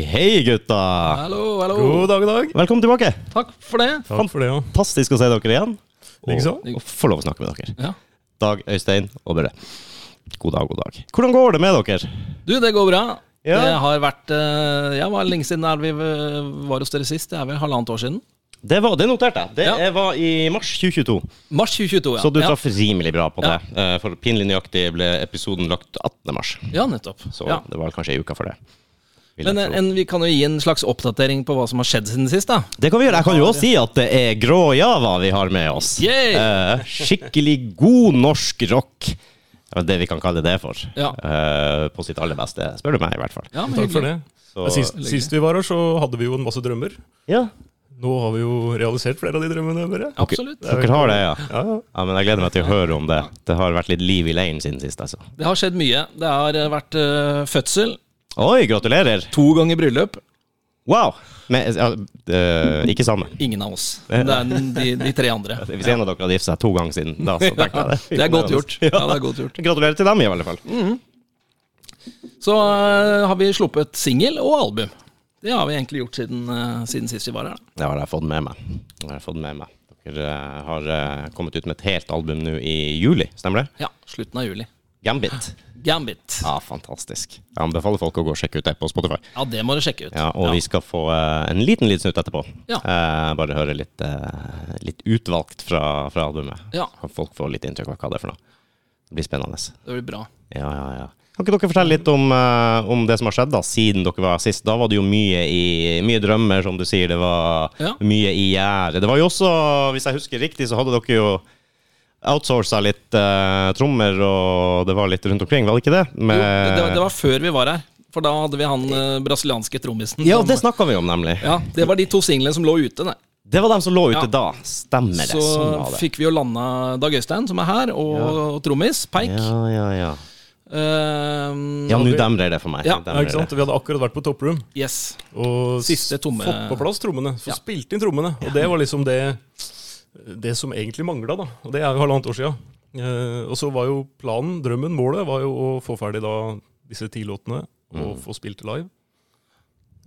Hei, hei, gutta! Hallo, hallo. God dag, god dag. Velkommen tilbake. Takk for det. Takk for det, ja. Fantastisk å se dere igjen. Likeså. Og, og få lov å snakke med dere. Ja. Dag, Øystein og Børre. God dag, god dag. Hvordan går det med dere? Du, det går bra. Ja. Det har vært eh, Ja, var lenge siden vi eh, var hos dere sist? Det er vel halvannet år siden? Det, var, det noterte jeg. Det Ja. var i mars 2022. Mars 2022, ja. Så du ja. traff rimelig bra på det. Ja. Eh, For pinlig nøyaktig ble episoden lagt 18. mars. ja, nettopp. Så Ja. det var kanskje ei uke for det. Men jeg eh, en, vi kan jo gi en slags oppdatering på hva som har skjedd siden sist, da. Det kan vi gjøre. Jeg kan jo også si at det er grå Java vi har med oss. Yay! Eh, skikkelig god norsk rock. Det er det vi kan kalle det for. Ja. Eh, på sitt aller beste, spør du meg i hvert fall. Ja, men Takk for det. Så, Sist, sist vi var her, så hadde vi jo en masse drømmer. ja, Nå har vi jo realisert flere av de drømmene. Bare. Absolutt. dere har det, ja. Ja, ja. ja. Men jeg gleder meg til å høre om det. Det har vært litt liv i leiren siden sist, altså. Det har skjedd mye. Det har eh, vært uh, fødsel, Oi, gratulerer! to ganger bryllup. Wow! Men, ja, eh, ikke samme. Ingen av oss. Det er de, de tre andre. Hvis en av dere hadde giftet seg to ganger siden da, så tenker jeg det. Det er godt gjort. Ja, det er godt gjort. Gratulerer til dem, i alle fall. Så eh, har vi sluppet singel og album. Det har vi egentlig gjort siden, eh, siden sist vi var her. da. Det har jeg fått med meg. Det har jeg fått med meg. Dere eh, har kommet ut med et helt album nå i juli, stemmer det? Ja, slutten av juli. Gambit. Gambit. Ja, fantastisk. Jeg anbefaler folk å gå og sjekke ut det på Spotify. Ja, det må du sjekke ut. Ja, og vi skal få uh, en liten liten snutt etterpå. Ja. Uh, bare høre litt, uh, litt utvalgt fra, fra albumet. Ja. Folk få litt inntrykk av hva det er for noe. Det blir spennende. Det blir bra. Ja, ja, ja. Kan ikke dere fortelle litt om, om det som har skjedd da, siden dere var sist? Da var det jo mye, i, mye drømmer, som du sier. Det var Ja. mye i gjære. Det var jo også, hvis jeg husker riktig, så hadde dere jo outsourca litt uh, trommer, og det var litt rundt omkring, var det ikke det? Med, Jo, det, var- det var før vi var her. For da hadde vi han uh, brasilianske trommisen. Ja, som- det snakka vi om, nemlig. ja, det var de to singlene som lå ute. Nei. Det var dem som lå ute Ja. da. Stemmer det. Så sånn var det. fikk vi jo landa Dag Øystein, som er her, og, og trommis, Peik. Ja, ja, ja. Uh, Ja, nå demrer det for meg. Ja. Ja, ikke sant? det. Vi hadde akkurat vært på Toproom yes. og Siste tomme- fått på plass trommene. Så Ja. spilte inn trommene. Og det var liksom det, det som egentlig mangla, da. Og det er jo halvannet år sia. Eh, og så var jo planen, drømmen, målet, var jo å få ferdig da disse ti låtene og få spilt live.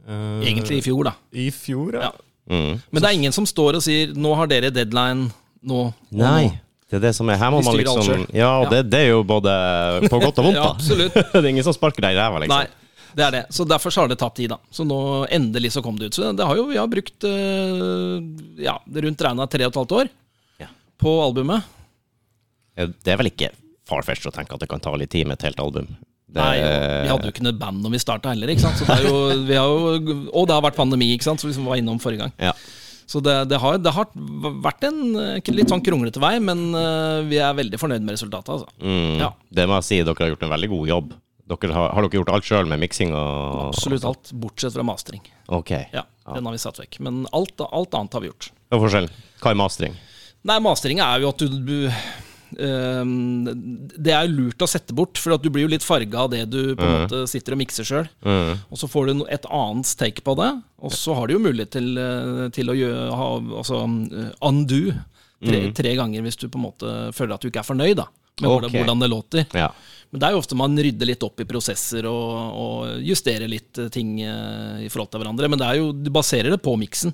Eh, Egentlig i fjor, da. I fjor, ja. Ja. Mm. Men det er ingen som står og sier 'nå har dere deadline', nå Nei. Det er det som er. Her må man liksom. Ja, og Ja. det, det er jo både på godt og vondt, Ja, absolutt. det er ingen som sparker deg i ræva, liksom. Nei, det er det. Så derfor så har det tatt tid, da. Så nå endelig så kom det ut. Så det har jo, vi har brukt eh, ja, rundt regna tre og et halvt år Ja. på albumet. Det er vel ikke farfetch å tenke at det kan ta litt tid med et helt album. Det, Nei, vi hadde jo ikke noe band når vi starta heller, ikke sant. Så det jo, vi har jo, og det har vært pandemi, ikke sant, som vi var innom forrige gang. Ja. Så det, det, har, det har vært en litt sånn kronglete vei, men eh, vi er veldig fornøyd med resultatet, altså. Mm, Ja. Det må jeg si, dere har gjort en veldig god jobb. Dere har, har dere gjort alt sjøl med miksing og Absolutt alt, bortsett fra mastering. Ok. Ja, Den har vi satt vekk. Men alt, alt annet har vi gjort. Hva er forskjellen? Hva er mastering? Nei, mastering er jo at du, du ehm, Det er lurt å sette bort, for at du blir jo litt farga av det du på en måte sitter og mikser sjøl. Mm. Og så får du et annet take på det, og så har du jo mulighet til, eh, til å gjøre, ha, altså, undo tre, tre ganger hvis du på en måte føler at du ikke er fornøyd da, med hvordan, hvordan det låter. Ja. Men det er jo ofte man rydder litt opp i prosesser og, og justerer litt eh, ting eh, i forhold til hverandre. Men det er jo, du baserer det på miksen.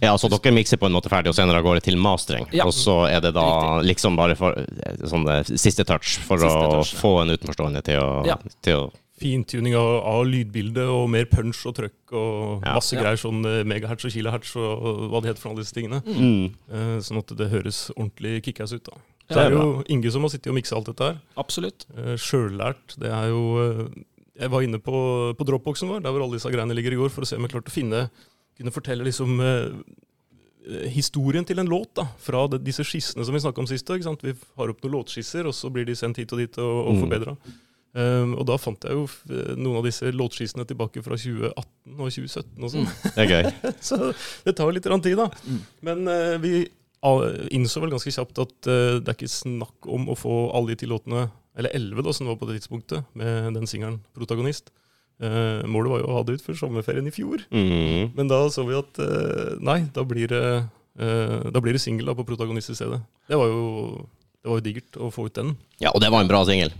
ja, så dere mikser på en måte ferdig, og senere går det til mastering. Ja. Og så er det da liksom bare for eh, sånn siste touch for Siste å touch, ja. få en utenforstående til å, Ja. til å Fintuning av, av lydbildet og mer punch og trøkk og Ja. masse Ja. greier. Sånn megahertz og kilohertz og hva det heter for alle disse tingene. mm. Eh, sånn at det høres ordentlig kickass ut. da. Så Ja, det er jo Inge som har sittet og miksa alt dette her. Absolutt. Uh, Sjøllært. Det er jo eh, Jeg var inne på, på dropboxen vår, der hvor alle disse greiene ligger i går, for å se om jeg klarte å finne Kunne fortelle liksom eh, historien til en låt, da. Fra de, disse skissene som vi snakka om sist. ikke sant? Vi har opp noen låtskisser, og så blir de sendt hit og dit og, og Mm. forbedra. Um, og da fant jeg jo eh, noen av disse låtskissene tilbake fra 2018 og 2017 og sånn. Det er gøy. Så det tar litt tid, da. Mm. Men uh, vi innså vel ganske kjapt at eh, det er ikke snakk om å få alle de ti låtene, eller elleve da, som det var på det tidspunktet, med den singelen 'Protagonist'. Uh, målet var jo å ha det ut før sommerferien i fjor, Mm. men da så vi at uh, nei, da blir det, uh, da blir det singel på 'Protagonist' i stedet. Det var jo, det var jo digert å få ut den. Ja, og det var en bra singel.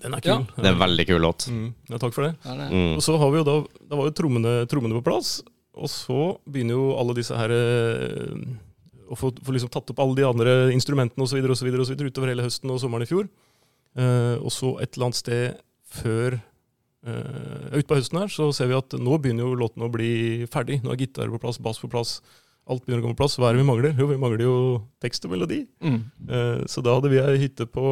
Den er Ja. Det er en veldig kul låt. Mm, ja, takk for det. Er det. Mm. Og så har vi jo da Da var jo trommene, trommene på plass, og så begynner jo alle disse her eh, Å få, få liksom tatt opp alle de andre instrumentene osv. utover hele høsten og sommeren i fjor. Uh, og så et eller annet sted før uh, Utpå høsten her så ser vi at nå begynner jo låten å bli ferdig. Nå er gitarer på plass, bass på plass. Alt begynner å komme på plass. Hva er det vi mangler? Jo, vi mangler jo tekst og melodi. Mm. Uh, så da hadde vi ei hytte på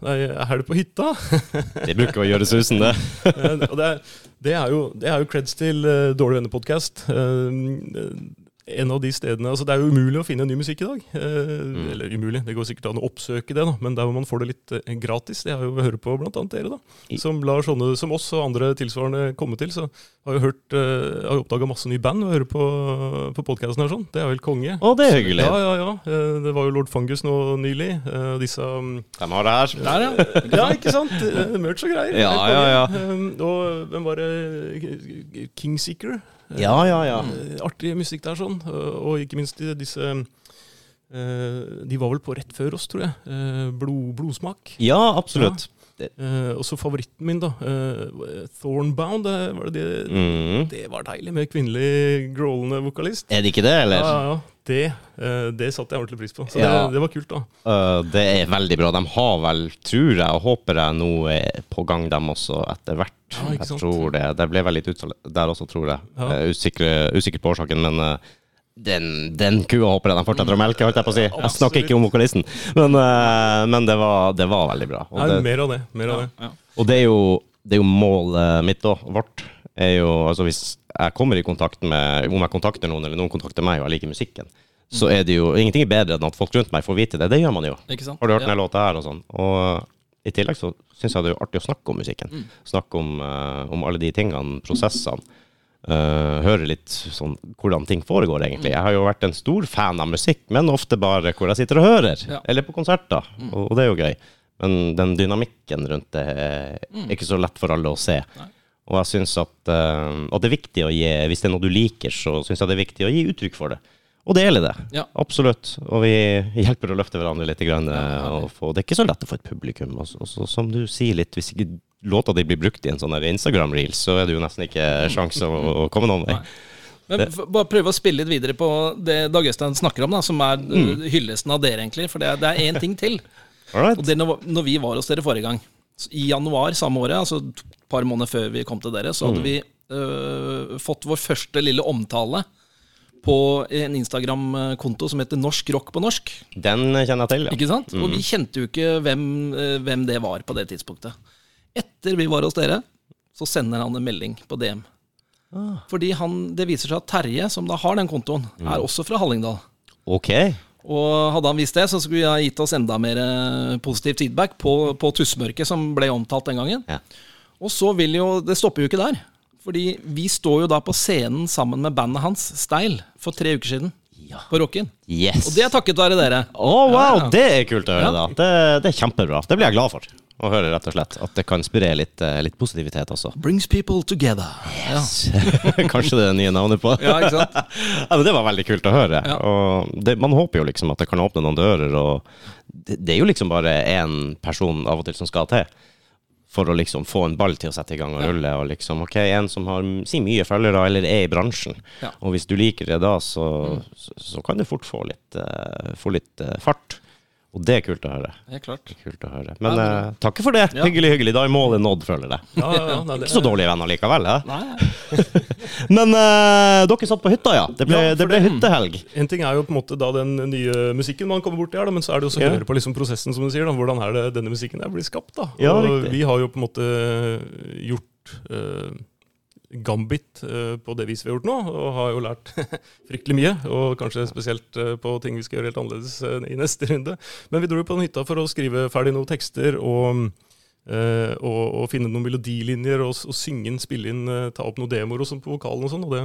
Nei, er helg på hytta. Det bruker å gjøre susen, det. uh, og det er, det, er jo, det er jo creds til uh, Dårlig venner-podkast. En av de stedene, altså Det er jo umulig å finne ny musikk i dag. Eh, Eller umulig, det går sikkert an å oppsøke det, da, men der hvor man får det litt eh, gratis. Det har jo å høre på bl.a. dere, da. Som lar sånne som oss og andre tilsvarende komme til. Så har jeg hørt, eh, har oppdaga masse nye band ved å høre på, på podkasten her. sånn. Det er vel konge. Å, det er hyggelig. Ja, ja, ja. Eh, Det var jo Lord Fungus nå nylig. eh, Disse um, De har det her. Der, ja. ja, ikke sant? Eh, Merch og greier. Ja, ja, ja. Og hvem var det? Kingseeker. Ja, ja, ja. Eh, Artig musikk der, sånn. Og og ikke minst disse eh, De var vel på rett før oss, tror jeg. Eh, Blod, blodsmak. Ja, absolutt. Eh, og så favoritten min, da. Uh, Thornbound. eh, Var det, det, Mm. det var deilig med kvinnelig growlende vokalist. Er det ikke det, eller? ja, ja. Det, uh, det satte jeg ordentlig pris på. Så Ja. det, det var kult, da. Uh, det er veldig bra. De har vel, tror jeg og håper jeg, noe på gang, dem også, etter hvert. Ja, jeg tror det. Det ble vel litt utsalg der også, tror jeg. Ja. Usikker, usikker på årsaken, men den, den kua håper jeg de fortsetter å melke, holdt jeg på å si. Jeg snakker ikke om vokalisten, men, eh, men det, var, det var veldig bra. Og Nei, det, mer av det. Mer av det. Ja. og det er jo, det er jo målet mitt òg, vårt. Er jo, altså hvis jeg kommer i kontakt med Om jeg kontakter noen, eller noen kontakter meg og jeg liker musikken, så er det jo ingenting er bedre enn at folk rundt meg får vite det. Det gjør man jo. Ikke sant? Har du hørt Ja. den låta her og sånn? Og i tillegg så syns jeg det er artig å snakke om musikken. Snakke om, uh, om alle de tingene, prosessene. Eh, høre litt sånn hvordan ting foregår, egentlig. Jeg har jo vært en stor fan av musikk, men ofte bare hvor jeg sitter og hører. Ja. Eller på konserter, og, og det er jo gøy. Men den dynamikken rundt det er ikke så lett for alle å se. Nei. Og jeg synes at, uh, at det er viktig å gi Hvis det er noe du liker, så syns jeg det er viktig å gi uttrykk for det. Og dele det. Ja. Absolutt. Og vi hjelper å løfte hverandre litt. Grann, Ja, og få, det er ikke så lett å få et publikum. Og og som du sier litt, hvis ikke låta di blir brukt i en sånn Instagram-reel, så er det jo nesten ikke sjanse å, å komme noen vei. Men bare prøve å spille litt videre på det Dag Øystein snakker om, da, som er Mm. uh, hyllesten av dere, egentlig. For det, er én ting til. Og det når, når vi var hos dere forrige gang, i januar samme året, altså et par måneder før vi kom til dere, så Mm. hadde vi øh, fått vår første lille omtale på en Instagram-konto som heter Norsk rock på norsk. Den kjenner jeg til, ja. Ikke sant? Og vi kjente jo ikke hvem, øh, hvem det var på det tidspunktet. Etter vi var hos dere, så sender han en melding på DM. Fordi han, det viser seg at Terje, som da har den kontoen, er også fra Hallingdal. Ok. Og hadde han visst det, så skulle vi ha gitt oss enda mer eh, positiv feedback på, på Tussmørket, som ble omtalt den gangen. Ja. Og så vil jo Det stopper jo ikke der. Fordi vi står jo da på scenen sammen med bandet hans, Steil, for tre uker siden. På Rockin. Yes. Og det er takket være dere. Å, wow! Ja, ja. Det er kult å høre, Ja. da. Det, det er kjempebra. Det blir jeg glad for å høre, rett og slett. At det kan spre litt, eh, litt positivitet også. Brings people together. Yes. Kanskje det er det nye navnet på. ja ikke sant? Ja, men Det var veldig kult å høre. Ja. Og det, man håper jo liksom at det kan åpne noen dører. Og det, det er jo liksom bare én person av og til som skal til for å liksom få en ball til å sette i gang og rulle. Og liksom, ok, En som har si mye følgere eller er i bransjen. Ja. Mm. Og hvis du liker det da, så, så, så kan du fort få litt, uh, få litt uh, fart. Og det er kult å høre. Klart. Det er kult å høre. Men Ja, uh, takk for det. Ja. Hyggelig, hyggelig. Da er målet nådd, føler jeg. Ja, ja, ja, det Ikke så dårlige venner likevel. ja. Nei, Men uh, dere satt på hytta, ja. Det ble, Ja, det ble hyttehelg. En ting er jo på en måte da den nye musikken man kommer borti her, da, men så er det også å høre på liksom prosessen, som du sier. da, Hvordan er det denne musikken der blir skapt? da. Og vi har jo på en måte gjort eh, gambit eh, på det viset vi har gjort nå, og har jo lært fryktelig mye. Og kanskje spesielt eh, på ting vi skal gjøre helt annerledes eh, i neste runde. Men vi dro jo på den hytta for å skrive ferdig noen tekster og, og, og finne noen melodilinjer og, og synge inn, spille inn, ta opp noen demoer og sånn på vokalen og sånn. og det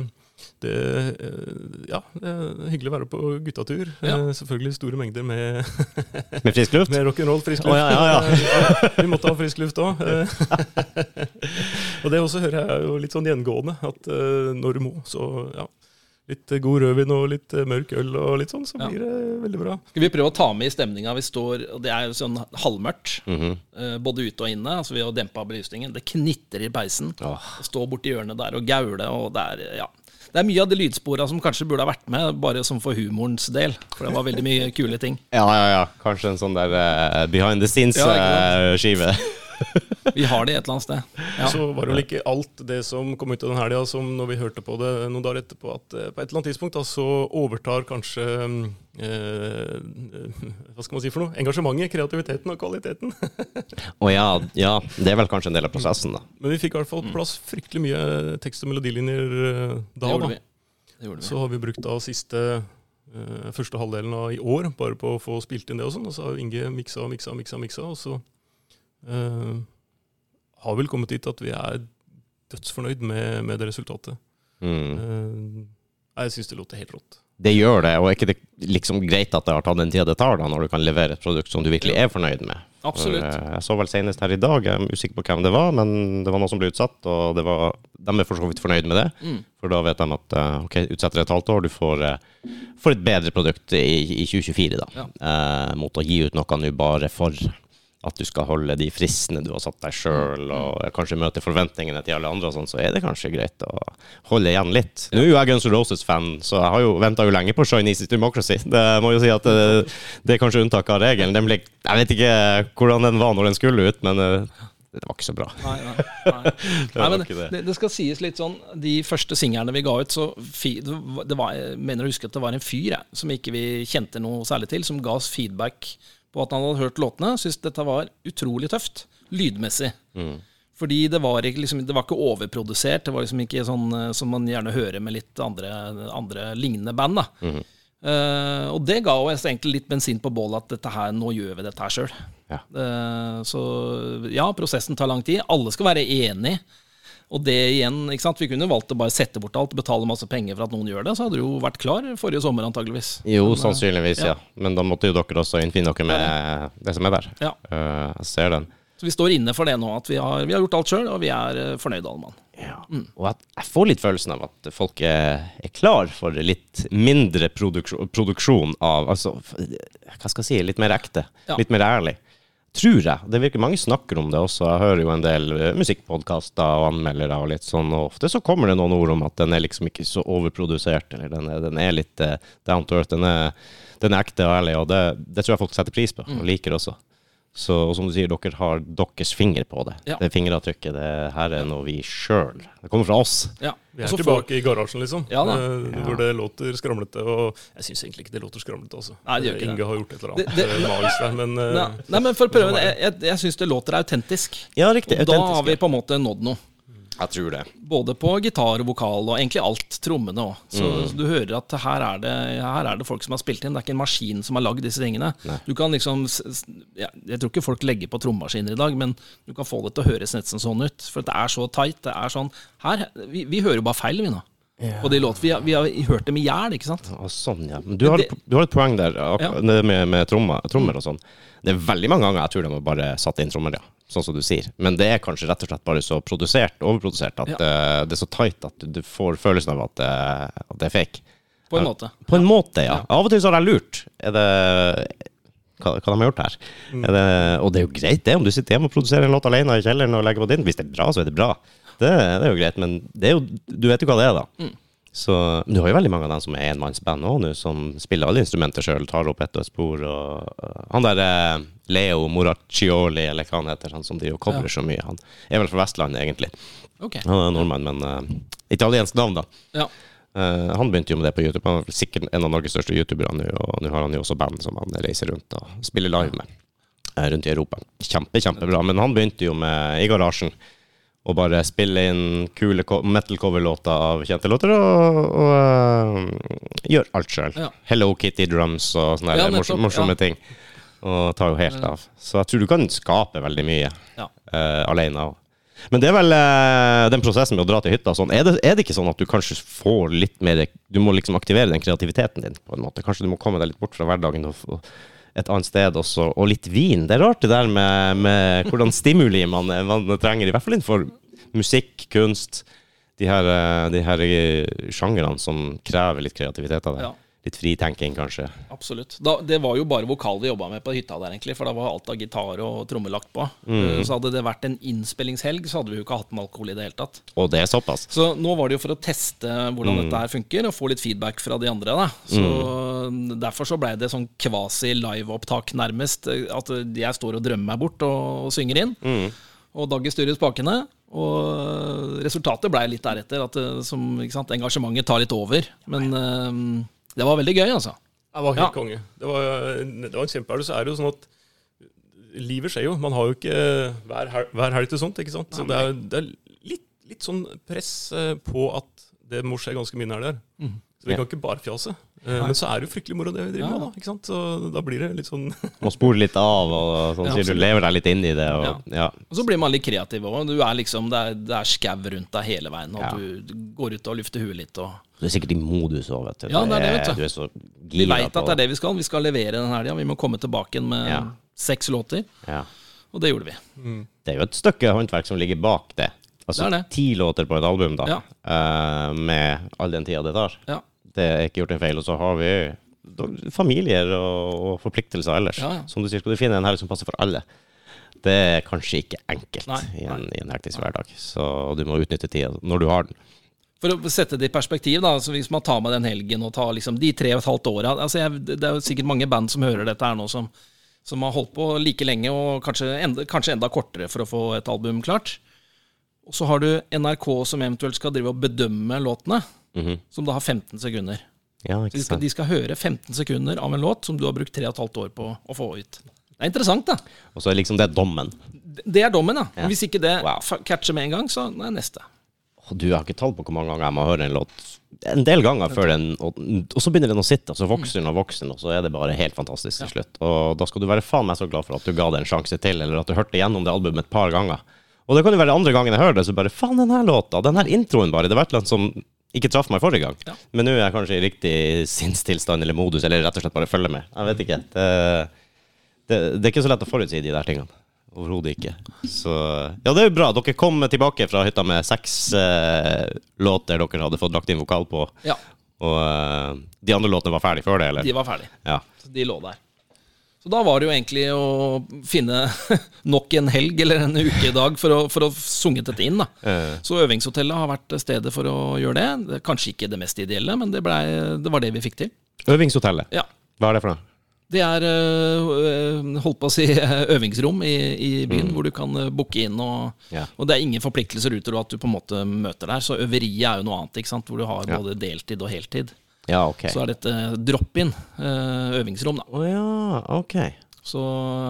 det, eh, ja, det er hyggelig å være på guttatur. Ja. Eh, Selvfølgelig store mengder med, Med frisk luft? med rock'n'roll, frisk luft. Oh, ja, ja, Vi måtte ha frisk luft òg. og det også hører jeg jo litt sånn gjengående, at eh, når du må, så ja. litt god rødvin og litt mørk øl og litt sånn, så Ja. blir det veldig bra. Skal vi prøve å ta med i stemninga? Vi står, og Det er jo sånn halvmørkt, mm -hmm. både ute og inne. Altså Vi har dempa belysningen. Det knitrer i peisen. Oh. Stå borti hjørnet der og gaule. Og det er, ja. Det er mye av de lydspora som kanskje burde ha vært med, bare som for humorens del. For det var veldig mye kule ting. Ja, ja, ja. Kanskje en sånn der uh, behind the Ja, scenes-skive. Vi har det et eller annet sted. Ja. Så var det vel ikke alt det som kom ut av den helga, som når vi hørte på det noen dager etterpå, at eh, på et eller annet tidspunkt da, så overtar kanskje eh, Hva skal man si for noe? Engasjementet, kreativiteten og kvaliteten. Og ja, ja, det er vel kanskje en del av prosessen, da. Men vi fikk i hvert fall på plass fryktelig mye tekst- og melodilinjer eh, Det da. vi. Det vi. Så har vi brukt da siste eh, første halvdelen av i år bare på å få spilt inn det og sånn. Og så har Inge miksa og miksa og miksa, miksa, og så eh, har vel kommet dit at vi er dødsfornøyd med, med det resultatet. Mm. Uh, jeg syns det låter helt rått. Det gjør det, og er ikke det liksom greit at det har tatt den tida det tar, da, når du kan levere et produkt som du virkelig er fornøyd med? Absolutt. For, eh, Jeg så vel senest her i dag, jeg er usikker på hvem det var, men det var noe som ble utsatt, og det var, de er for så vidt fornøyd med det. Mm. For da vet de at ok, utsetter et halvt år, du får, får et bedre produkt i, i 2024, da. Ja. Eh, mot å gi ut noe nå bare for at du skal holde de fristene du har satt deg sjøl, Mm. og kanskje møte forventningene til alle andre, og sånn, så er det kanskje greit å holde igjen litt. Nå er jo jeg Guns N' Roses-fan, så jeg har jo venta jo lenge på Chinese Democracy. Det må jo si at det, det er kanskje unntaket av regelen. Den ble, jeg vet ikke hvordan den var når den skulle ut, men eh, det var ikke så bra. Nei, nei, nei. Det nei men det. det, skal sies litt sånn De første singlene vi ga ut, så fi, det var- det var, jeg mener å huske at det var en fyr jeg, som ikke vi kjente noe særlig til, som ga oss feedback på at han hadde hørt låtene. Syntes dette var utrolig tøft, lydmessig. Mm. Fordi det var, ikke, liksom, det var ikke overprodusert. Det var liksom ikke sånn eh, som man gjerne hører med litt andre, andre lignende band. da. Mm. Uh, og det ga oss egentlig litt bensin på bålet at dette her, nå gjør vi dette her sjøl. Ja. så ja, prosessen tar lang tid. Alle skal være enig. Og det igjen, ikke sant? Vi kunne valgt å bare sette bort alt, betale masse penger for at noen gjør det, så hadde du jo vært klar forrige sommer antageligvis. Jo, Men, eh, sannsynligvis, ja. ja. Men da måtte jo dere også innfinne dere med det som er der. Ja. Uh, jeg ser den. Så vi står inne for det nå, at vi har, vi har gjort alt sjøl, og vi er eh, fornøyde alle mann. Ja. Og at jeg får litt følelsen av at folk er, er klar for litt mindre produksjon, produksjon av Altså, hva skal jeg si, litt mer ekte. Ja. Litt mer ærlig. Tror jeg. Det virker mange snakker om det også. Jeg hører jo en del eh, musikkpodkaster og anmeldere og litt sånn, og ofte så kommer det noen ord om at den er liksom ikke så overprodusert, eller den er, den er litt eh, down to earth. Den er, den er ekte og ærlig, og det, det tror jeg folk setter pris på, og liker også. Så, og som du sier, dere har deres finger på det. Ja. Det fingeravtrykket, det her er noe vi sjøl Det kommer fra oss. Ja. Vi er tilbake så tilbake i garasjen, liksom. Ja da. Eh, Hvor det låter skramlete. Og jeg syns egentlig ikke det låter skramlete, altså. Nei, det gjør ikke Inge det. har gjort et eller annet det- det, magisk der, men eh, Nei, nei, men for å prøve jeg, jeg, jeg syns det låter autentisk. Ja, riktig. Og da autentisk, har vi på en måte nådd noe. Jeg tror det. Både på gitar og vokal, og egentlig alt. Trommene òg. Så Mm. du hører at her er, det, her er det folk som har spilt inn. Det er ikke en maskin som har lagd disse tingene. Nei. Du kan liksom ja, Jeg tror ikke folk legger på trommemaskiner i dag, men du kan få det til å høres nesten sånn ut. For det er så tight. Det er sånn her, Vi, vi hører jo bare feil, vi nå. På de låtene. Vi, har- vi har hørt dem i hjel, ikke sant? Ja, sånn, ja. Men du har, det- du har et poeng der Ja. med, med trommer, trommer og sånn. Det er veldig mange ganger jeg tror de har bare satt inn trommer, ja. Sånn som du sier. Men det er kanskje rett og slett bare så produsert, overprodusert, at Ja. eh, det er så tight at du, får følelsen av at, det- at det er fake. På en måte. På en måte, ja. Av og til så har jeg lurt. Er det hva, hva de har gjort her? Er det, og det er jo greit, det, om du sitter hjemme og produserer en låt alene i kjelleren og legger på din. Hvis det er bra, så er det bra. Det, det er jo greit, men det jo, du vet jo hva det er, da. Så, men du har jo veldig mange av dem som er enmannsband òg nå, som spiller alle instrumenter sjøl, tar opp ett og et spor. Og, uh, han der uh, Leo Moraccioli, eller hva han heter, han som driver og covrer så mye, han er vel fra Vestlandet, egentlig. Okay. Han er nordmann, men uh, italiensk navn, da. Ja. Uh, han begynte jo med det på YouTube. Han er sikkert en av Norges største youtubere nå, og nå har han jo også band som han reiser rundt og spiller live med eh, rundt i Europa. Kjempe, kjempebra. Men han begynte jo med i garasjen å bare spille inn kule co- metal-coverlåter av kjente låter, og, og uh, gjør alt sjøl. Ja. Hello Kitty drums og sånne Ja, morsomme, morsomme ja. ting. Og tar jo helt av. Så jeg tror du kan skape veldig mye Ja. uh, alene. Men det er vel uh, den prosessen med å dra til hytta sånn. Er det, er det ikke sånn at du kanskje får litt mer Du må liksom aktivere den kreativiteten din på en måte? Kanskje du må komme deg litt bort fra hverdagen og et annet sted også. Og litt vin. Det er rart det der med, med hvordan stimuli man, man trenger, i hvert fall innenfor musikk, kunst. De her, eh, de her eh, sjangerne som krever litt kreativitet av deg. Ja. Litt fri tenking, kanskje. Absolutt. Da, det var jo bare vokal vi jobba med på hytta der, egentlig. For da var alt av gitar og trommer lagt på. Mm. Så hadde det vært en innspillingshelg, så hadde vi jo ikke hatt med alkohol i det hele tatt. Og det er såpass. Så nå var det jo for å teste hvordan dette her funker, og få litt feedback fra de andre. da Så Derfor så blei det sånn kvasi liveopptak, nærmest. eh, At jeg står og drømmer meg bort og, og synger inn. Og Daggy styrer spakene. Og resultatet blei litt deretter. At som, sant, engasjementet tar litt over. Men eh, det var veldig gøy, altså. Det var helt Ja. konge. Det var, det var en kjempehelg. Så er det jo sånn at livet skjer jo. Man har jo ikke hver, hel- hver helg til sånt, ikke sant. Så det er, det er litt, litt sånn press eh, på at det må skje ganske mye nær der. Så vi Ja. kan ikke bare fjase. Eh, Men så er det jo fryktelig moro det vi driver Ja. med, da. ikke sant? Så da blir det litt sånn Må spore litt av, og sånn Ja, sier du lever deg litt inn i det. Og, ja. Og så blir man litt kreativ òg. Du liksom, det er, det er skau rundt deg hele veien, og Ja. du, går ut og lufter huet litt. Og Du er sikkert i modus òg, vet du. Ja, det er det, vet du. Du er så vi veit at det er det vi skal. Vi skal levere den helga. Vi må komme tilbake med Ja. seks låter, Ja. og det gjorde vi. Det er jo et stykke håndverk som ligger bak det. Altså Det det. ti låter på et album, da. Ja. Uh, med all den tida det tar. Ja. Det er ikke gjort en feil. Og så har vi familier og, og forpliktelser ellers. Ja, ja. Som du sier, skal du finne en helg som passer for alle. Det er kanskje ikke enkelt Nei, i en, i en hektisk hverdag. Så du må utnytte tida når du har den. For å sette det i perspektiv, da, altså hvis man tar med den helgen og tar liksom de tre og et halvt åra altså Det er jo sikkert mange band som hører dette her nå, som, som har holdt på like lenge og kanskje enda, kanskje enda kortere for å få et album klart. Og så har du NRK som eventuelt skal drive og bedømme låtene, Mhm. som da har 15 sekunder. Ja, de, skal, de skal høre 15 sekunder av en låt som du har brukt tre og et halvt år på å få ut. Det er interessant, da. Og så er liksom det dommen. Det- Det er dommen, da. Ja. Hvis ikke det Wow. catcher med en gang, så er neste. Du har ikke tall på hvor mange ganger jeg må høre en låt. En del ganger før den Og, og så begynner den å sitte, og så vokser den og vokser den, og så er det bare helt fantastisk til slutt. Og da skal du være faen meg så glad for at du ga det en sjanse til, eller at du hørte gjennom det albumet et par ganger. Og det kan jo være andre gangen jeg hører det, så bare faen, den her låta, den her introen bare, det var et eller annet som ikke traff meg forrige gang. Ja. Men nå er jeg kanskje i riktig sinnstilstand eller modus, eller rett og slett bare følger med. Jeg vet ikke. Det, det, det er ikke så lett å forutsi de der tingene. Overhodet ikke. Så ja, det er jo bra. Dere kom tilbake fra hytta med seks eh, låter dere hadde fått lagt inn vokal på. Ja, Og eh, de andre låtene var ferdig før det, eller? de var ferdig. Ja. Så de lå der. Så da var det jo egentlig å finne nok en helg eller en ukedag for å, for å sunget dette inn. da. Eh, Så øvingshotellet har vært stedet for å gjøre det. det kanskje ikke det mest ideelle, men det, ble, det var det vi fikk til. øvingshotellet. Ja. Hva er det for noe? Det er øh, holdt på å si øvingsrom i, i byen, hvor du kan øh, booke inn. Og, Ja. og det er ingen forpliktelser utover at du på en måte møter der. Så øveriet er jo noe annet, ikke sant? hvor du har både deltid og heltid. Ja, ok. Så er dette drop-in øh, øvingsrom, da. Å ja, ok. Så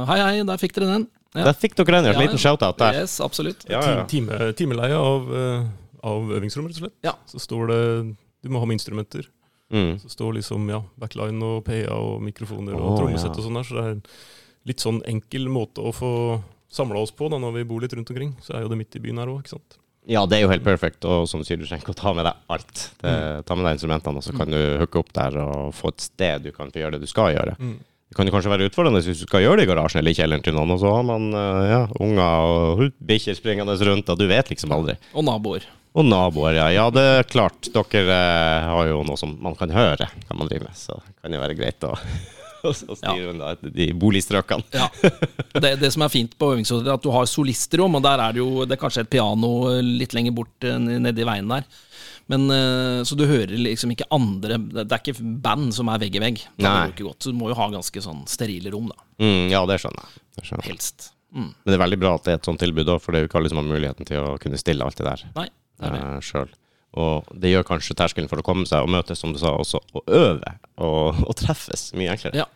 hei, hei, der fikk dere den. Ja. Der fikk dere den, ja. En Liten shout-out der. Yes, absolutt. Ja, ja. time, timeleie av, eh, av øvingsrom, rett og slett. Ja. Så står det Du må ha med instrumenter. Mm. Så står liksom ja, backline og PA og mikrofoner og oh, trommesett ja. og sånn der. Så det er en litt sånn enkel måte å få samla oss på da, når vi bor litt rundt omkring. Så er jo det midt i byen her òg, ikke sant. Ja, det er jo helt perfekt, og som du sier, du trenger ikke å ta med deg alt. Det, ta med deg instrumentene, og så kan du hooke opp der og få et sted du kan få gjøre det du skal gjøre. Mm. Det kan jo kanskje være utfordrende hvis du skal gjøre det i garasjen eller i kjelleren til noen, og så har man eh, ja, unger og bikkjer springende rundt, og du vet liksom aldri. Og naboer. Og naboer, ja. Ja, det er klart. Dere eh, har jo noe som man kan høre, kan man drive med, så kan det være greit å, å da etter de boligstrøkene. Ja. Det, det som er fint på øvingshotellet, er at du har solistrom, og der er det jo det er kanskje et piano litt lenger bort eh, nedi veien der. Men, eh, så du hører liksom ikke andre Det er ikke band som er vegg i vegg. Det ikke godt, så du må jo ha ganske sånn sterile rom, da. Mm, ja, det skjønner jeg. Det skjønner. Helst. Mm. Men det er veldig bra at det er et sånt tilbud, da, for det er jo ikke alle som har muligheten til å kunne stille alt det der. Nei, det det. uh, sjøl. Og det gjør kanskje terskelen for å komme seg og møtes, som du sa, også å øve og, og treffes mye enklere. Ja.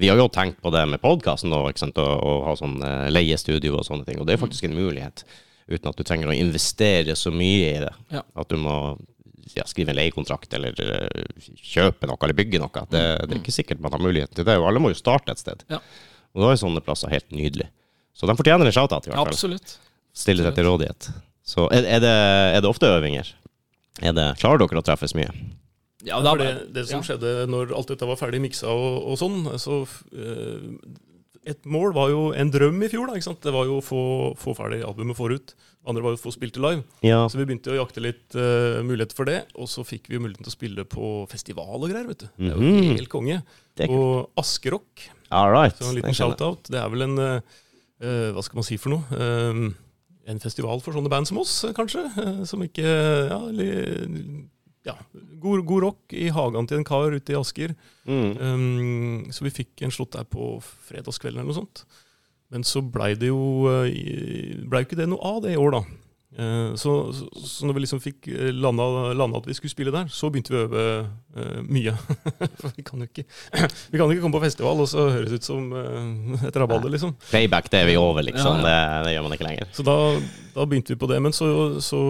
Vi har jo tenkt på det med podkasten og, og ha sånn uh, leiestudio og sånne ting, og det er faktisk en mulighet. Uten at du trenger å investere så mye i det. Ja. At du må ja, skrive en leiekontrakt eller uh, kjøpe noe eller bygge noe. Det, det er ikke sikkert man har muligheten til det, og alle må jo starte et sted. Ja. Og da er sånne plasser helt nydelig. Så de fortjener en shout-out, i hvert fall Absolutt. stille seg til rådighet. Så er, er, det, er det ofte øvinger? Er det, klarer dere å treffes mye? Ja, da, det, det som ja. skjedde når alt dette var ferdig miksa og, og sånn, så eh, et mål var jo en drøm i fjor. da, ikke sant? Det var jo å få, få ferdig albumet forut. Andre var jo å få spilt det live. Ja. Så vi begynte å jakte litt uh, muligheter for det. Og så fikk vi muligheten til å spille på festival og greier. vet du. Det er jo Mhm. helt konge. Og Askerock, right. så en liten shout-out. Det er vel en uh, eh, Hva skal man si for noe? Eh, en festival for sånne band som oss, eh, kanskje. eh, som ikke Ja, ja god, god rock i hagen til en kar ute i Asker. Mm. Um, så vi fikk en slått der på fredagskvelden eller noe sånt. Men så blei det jo eh, ble ikke det noe av det i år, da. Eh, så, så, så når vi liksom fikk eh, landa, landa at vi skulle spille der, så begynte vi å øve uh, mye. For vi kan jo ikke Vi kan jo ikke komme på festival og så høres ut som uh, et rabalder, liksom. Playback, det er vi over, liksom. Ja, Det, det gjør man ikke lenger. Så da, da begynte vi på det. Men så, så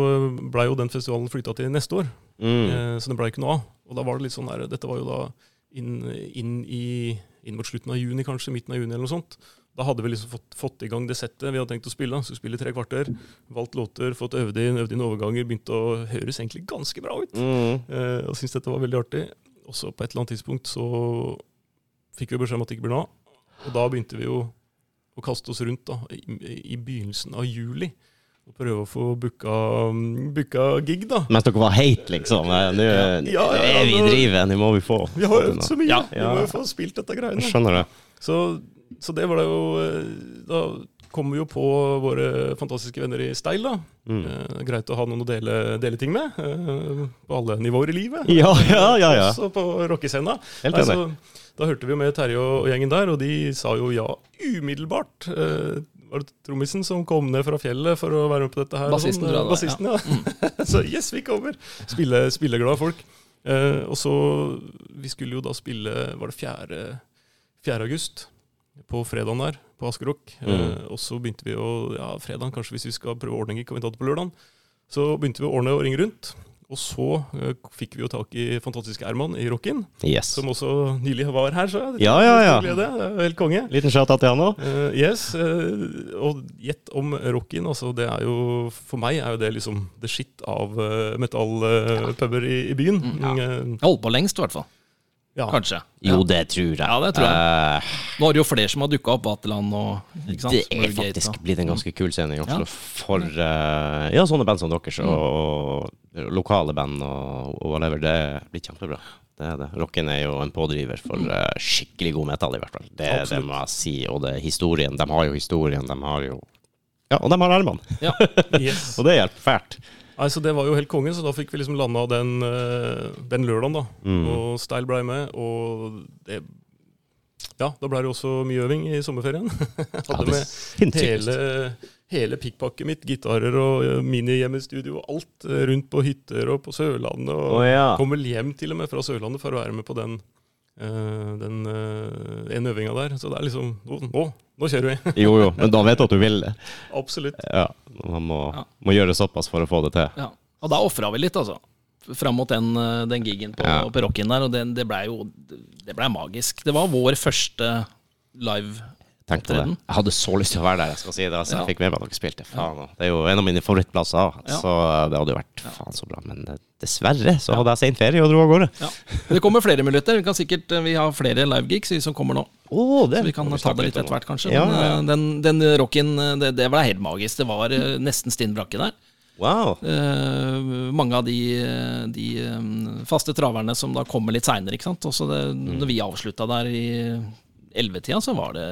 blei jo den festivalen flytta til neste år. Mm. Eh, Så det ble ikke noe av. Og da var det litt sånn der, Dette var jo da inn, inn, i, inn mot slutten av juni, kanskje. Midten av juni eller noe sånt. Da hadde vi liksom fått, fått i gang det settet vi hadde tenkt å spille. Skulle spille tre kvarter. Valgt låter, fått øvd inn, øvd inn overganger. Begynte å høres egentlig ganske bra ut. Mm. Eh, og syntes dette var veldig artig. Og så på et eller annet tidspunkt så fikk vi beskjed om at det ikke blir noe av. Og da begynte vi jo å kaste oss rundt da, i, i begynnelsen av juli. Og prøve å få booka, booka gig, da. Mens dere var hate, liksom. Nå Ja, ja, er vi i drivet, nå må vi få Vi har øvd så mye! Ja, Vi må jo få spilt dette greiene. Skjønner det. Så, så det var det jo eh, Da kom vi jo på våre fantastiske venner i Steil, da. Mm. Eh, greit å ha noen å dele, dele ting med. Eh, på alle nivåer i livet. Ja, ja, ja. ja. Også på rockescena. Helt enig. Altså, da hørte vi jo med Terje og gjengen der, og de sa jo ja umiddelbart. Eh, var det trommisen som kom ned fra fjellet for å være med på dette her? Bassisten, sånn? tror jeg det Bassisten, ja. så yes, vi kommer! Spille, spilleglade folk. Eh, og så Vi skulle jo da spille Var det 4. 4. august? På fredagen der, på Askerok. Mm. Eh, og så begynte vi å Ja, fredagen, kanskje hvis vi skal prøve ordninger, kan vi ta det på lørdagen. Så begynte vi å ordne og ringe rundt. Og så uh, fikk vi jo tak i fantastiske Erman i Rocken, Yes. som også nylig var her. Så Ja, ja, ja. Glede. Helt konge. Liten shout-out til han òg. Uh, yes, Uh, og gjett om rocken. Altså, det er jo, for meg er jo det liksom the shit av uh, metallpuber i, i byen. Mm, ja. Eh, holdt på lengst, i hvert fall. Ja. Kanskje. Jo, Ja. det tror jeg. Ja, det tror jeg. Uh, Nå har det jo flere som har dukka opp. Vaterland og ikke sant? det er Smurgate faktisk blitt en ganske kul scene i Oslo Ja. for uh, ja, sånne band som deres, og, og lokale band og, og whatever. Det blir kjempebra. Det er det. Rocken er jo en pådriver for uh, skikkelig god metall, i hvert fall. Det, det må jeg si. Og det er historien. De har jo historien. De har jo Ja, og de har armene. Ja. Yes. Og det hjelper fælt. Nei, så Det var jo helt konge, så da fikk vi liksom landa den, eh, den lørdagen. da. Mm. Og Style blei med, og det Ja, da blei det også mye øving i sommerferien. Hadde ja, med hele, hele pikkpakket mitt, gitarer og minihjemmestudio og alt eh, rundt på hytter og på Sørlandet. Og oh, ja. kom vel hjem til og med fra Sørlandet for å være med på den, den eh, en øvinga der. Så det er liksom Nå, nå, nå kjører vi! Jo, jo, men da vet du at du vil det. Absolutt. Ja, Man må, Ja. må gjøre såpass for å få det til. Ja. Og da ofra vi litt, altså. Fram mot den, eh, den gigen på, Ja. på rocken der, og det, det blei jo Det ble magisk. Det var vår første live Tenk på det. Jeg hadde så lyst til å være der, jeg skal si det. Altså, Ja. jeg fikk med meg dere spilte. Faen, det er jo en av mine favorittplasser, Ja. så det hadde jo vært faen så bra. Men eh, dessverre så hadde jeg sein ferie og dro av gårde. Ja. Det kommer flere muligheter. Vi kan sikkert, eh, vi har flere livegigs som kommer nå. Oh, Så vi kan ta det litt etter hvert, kanskje. Ja, Men eh, den, den rocken, det, det ble helt magisk. Det var nesten stinn brakke der. Wow. Uh, mange av de, de um, faste traverne som da kommer litt seinere. Mm. når vi avslutta der i ellevetida, så var det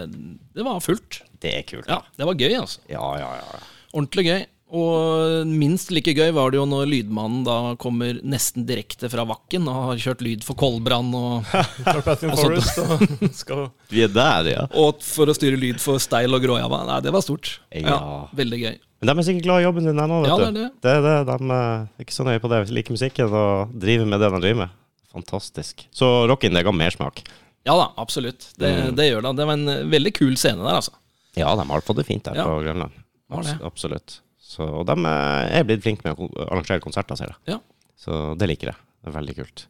Det var fullt. Det er kult. Ja, det var gøy, altså. Ja, ja, ja. Ordentlig gøy. Og minst like gøy var det jo når lydmannen da kommer nesten direkte fra Vakken og har kjørt lyd for Kolbrann og, Carpathian Forest og skal Vi er der, ja. og for å styre lyd for Steil og Gråjava. Nei, det var stort. Ja. Veldig gøy. Men de er sikkert glad i jobben sin ennå, vet Ja, du. det er det. Det er det. De eh, er ikke så nøye på det. De liker musikken og driver med det de driver med. Fantastisk. Så rocken, det ga mersmak. Ja da, absolutt. Det, Mm. det gjør det. Det var en eh, veldig kul scene der, altså. Ja, de har fått det fint der Ja. på Grønland. Abs absolutt. Så, og de eh, er blitt flinke med å arrangere konserter, ser jeg. Ja. Så det liker jeg. Det er veldig kult.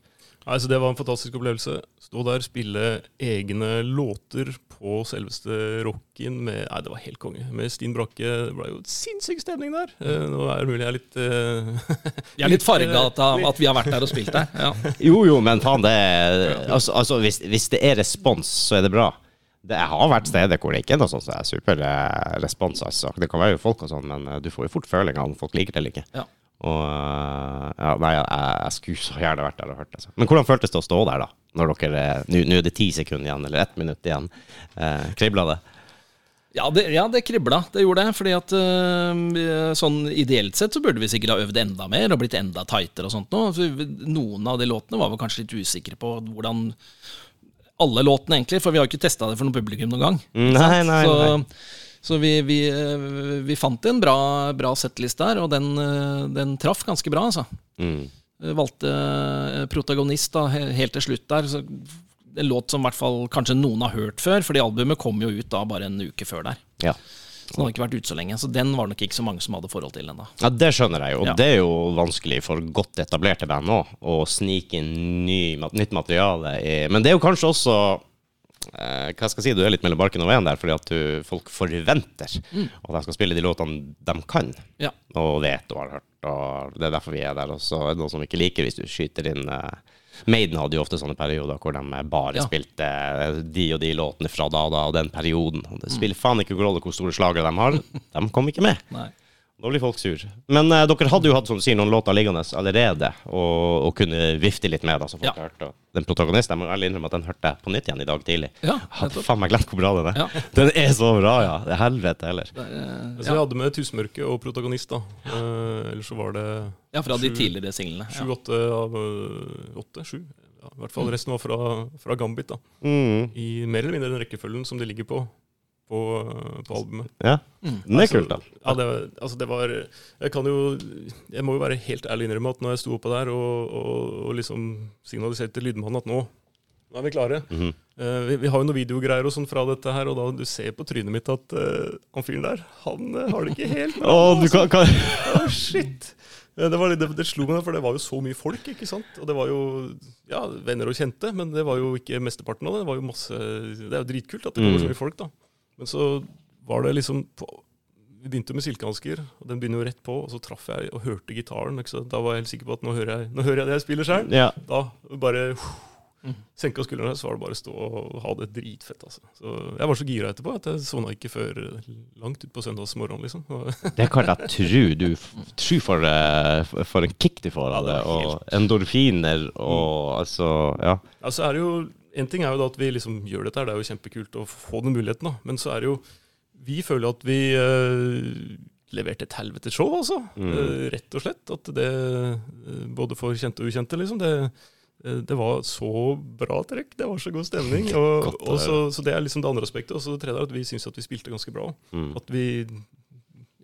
Nei, så Det var en fantastisk opplevelse. Stå der, spille egne låter på selveste rocken med Nei, det var helt konge. Med Stin Brakke. Det ble jo sinnssyk stemning der. Eh, nå er det mulig jeg er litt eh, Jeg er litt farga av at vi har vært der og spilt der. Ja. Jo, jo, men faen, det er Altså, altså hvis, hvis det er respons, så er det bra. Det har vært steder hvor det ikke er noe sånt som er super eh, respons, altså. Det kan være jo folk og sånn, men eh, du får jo fort følinga om folk liker det eller ikke. Ja. Og eh, ja, nei, jeg, jeg skulle så gjerne vært der og hørt det. Altså. Men hvordan føltes det å stå der, da? Når dere Nå er det ti sekunder igjen, eller ett minutt igjen. Eh, Kribla det? Ja, det, ja, det kribla. Det gjorde det. Fordi at øh, sånn ideelt sett så burde vi sikkert ha øvd enda mer og blitt enda tightere og sånt noe. Noen av de låtene var vi kanskje litt usikre på hvordan Alle låtene, egentlig, for vi har jo ikke testa det for noe publikum noen gang. Nei, nei, så nei. så vi, vi, øh, vi fant en bra, bra settliste der, og den, øh, den traff ganske bra, altså. Mm. Valgte øh, protagonist da, helt til slutt der. Så en låt som i hvert fall kanskje noen har hørt før, fordi albumet kom jo ut da bare en uke før der. Ja. Så den hadde ikke vært ute så lenge. Så den var det nok ikke så mange som hadde forhold til ennå. Ja, Det skjønner jeg jo. Og Ja. det er jo vanskelig for godt etablerte band òg, å snike inn ny, nytt materiale i Men det er jo kanskje også eh, Hva skal jeg si, du er litt mellom barken og veien der, fordi at du, folk forventer at de skal spille de låtene de kan, Ja. og vet og har hørt. Og det er derfor vi er der. Og så er det noe som ikke liker, hvis du skyter inn eh, Maiden hadde jo ofte sånne perioder hvor de bare Ja. spilte eh, de og de låtene fra da og da og den perioden. Og det spiller faen ikke noen rolle hvor store slagere de har. De kom ikke med. Nei. Da blir folk sur. Men eh, dere hadde jo hatt som du sier, noen låter liggende allerede, og, og kunne vifte litt med. Da, så folk Ja. hørte. Og Den protagonisten, jeg må ærlig innrømme at den hørte jeg på nytt igjen i dag tidlig. Ja, Jeg hadde nettopp. faen meg glemt hvor bra den er. Ja. Den er så bra, ja. Det er helvete heller. Det er- Så vi hadde med Tusmørke og protagonist, da. Eh, ellers så var det Ja, fra de Sju- tidligere singlene. Ja. sju-åtte av øh, åtte? Sju? Ja, I hvert fall resten var fra, fra Gambit, da. Mm. I mer eller mindre den rekkefølgen som de ligger på på, på albumet. Ja. Mm. Den er Altså, kult, da. Ja, det, var- altså det var Jeg kan jo Jeg må jo være helt ærlig innrømme at når jeg sto oppå der og, og, og liksom signaliserte til lydmannen at nå, nå er vi klare Mm -hmm. uh, vi, vi har jo noen videogreier og sånn fra dette her, og da du ser på trynet mitt at uh, han fyren der, han uh, har det ikke helt bra. oh, du kan, kan. oh, shit! Det, var, litt- det, det slo meg, for det var jo så mye folk, ikke sant? Og det var jo ja, venner og kjente, men det var jo ikke mesteparten av det. Det var jo masse Det er jo dritkult at det kommer så Mm. mye folk, da. Men så var det liksom på, Vi begynte med silkehansker, og den begynner jo rett på, og så traff jeg og hørte gitaren. Ikke sant? Da var jeg helt sikker på at nå hører jeg, nå hører jeg det jeg spiller sjøl. Ja. Da bare Mm. senka skuldrene, så var det bare å stå og ha det dritfett. Altså. Så jeg var så gira etterpå at jeg sovna ikke før langt utpå søndagsmorgenen. Liksom. Det kan jeg tro. Du tru for, eh, for en kick du får av det. Og endorfiner og altså Ja. Ja, så er det jo, En ting er jo da at vi liksom gjør dette, det er jo kjempekult å få den muligheten. da. Men så er det jo Vi føler at vi eh, leverte et helvetes show, altså. Mm. Eh, rett og slett. At det, eh, både for kjente og ukjente, liksom. Det, eh, det var så bra trekk. Det var så god stemning. Og, Godt og så, så det er liksom det andre aspektet. Og så det tredje er at vi syns at vi spilte ganske bra. Mm. At vi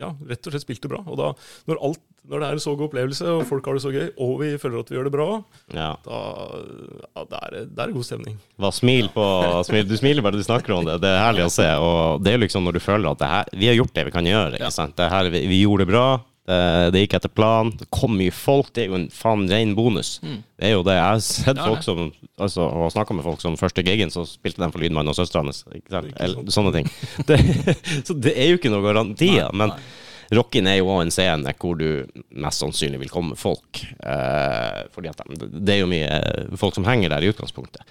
ja, rett og slett spilte bra. Og da, når, alt, når det er en så god opplevelse, og folk har det så gøy, og vi føler at vi gjør det bra, ja. da ja, det er det er god stemning. Hva smil på smil. Du smiler bare du snakker om det. Det er herlig å se. Og det er liksom når du føler at det her, vi har gjort det vi kan gjøre. Ikke sant? Det her, vi, vi gjorde det bra. Det, det gikk etter planen. Det kom mye folk. Det er jo en faen ren bonus. Mm. Det er jo det. Jeg har sett Ja, folk som altså, og snakka med folk som første gigen, så spilte de for Lydmannen og søstera hans. Ikke sant? Ikke. Eller, sånne ting. Det, så det er jo ikke noe garantier. Nei, Men nei. Rock-in er jo også en scene hvor du mest sannsynlig vil komme folk. Eh, fordi at de, det er jo mye folk som henger der i utgangspunktet.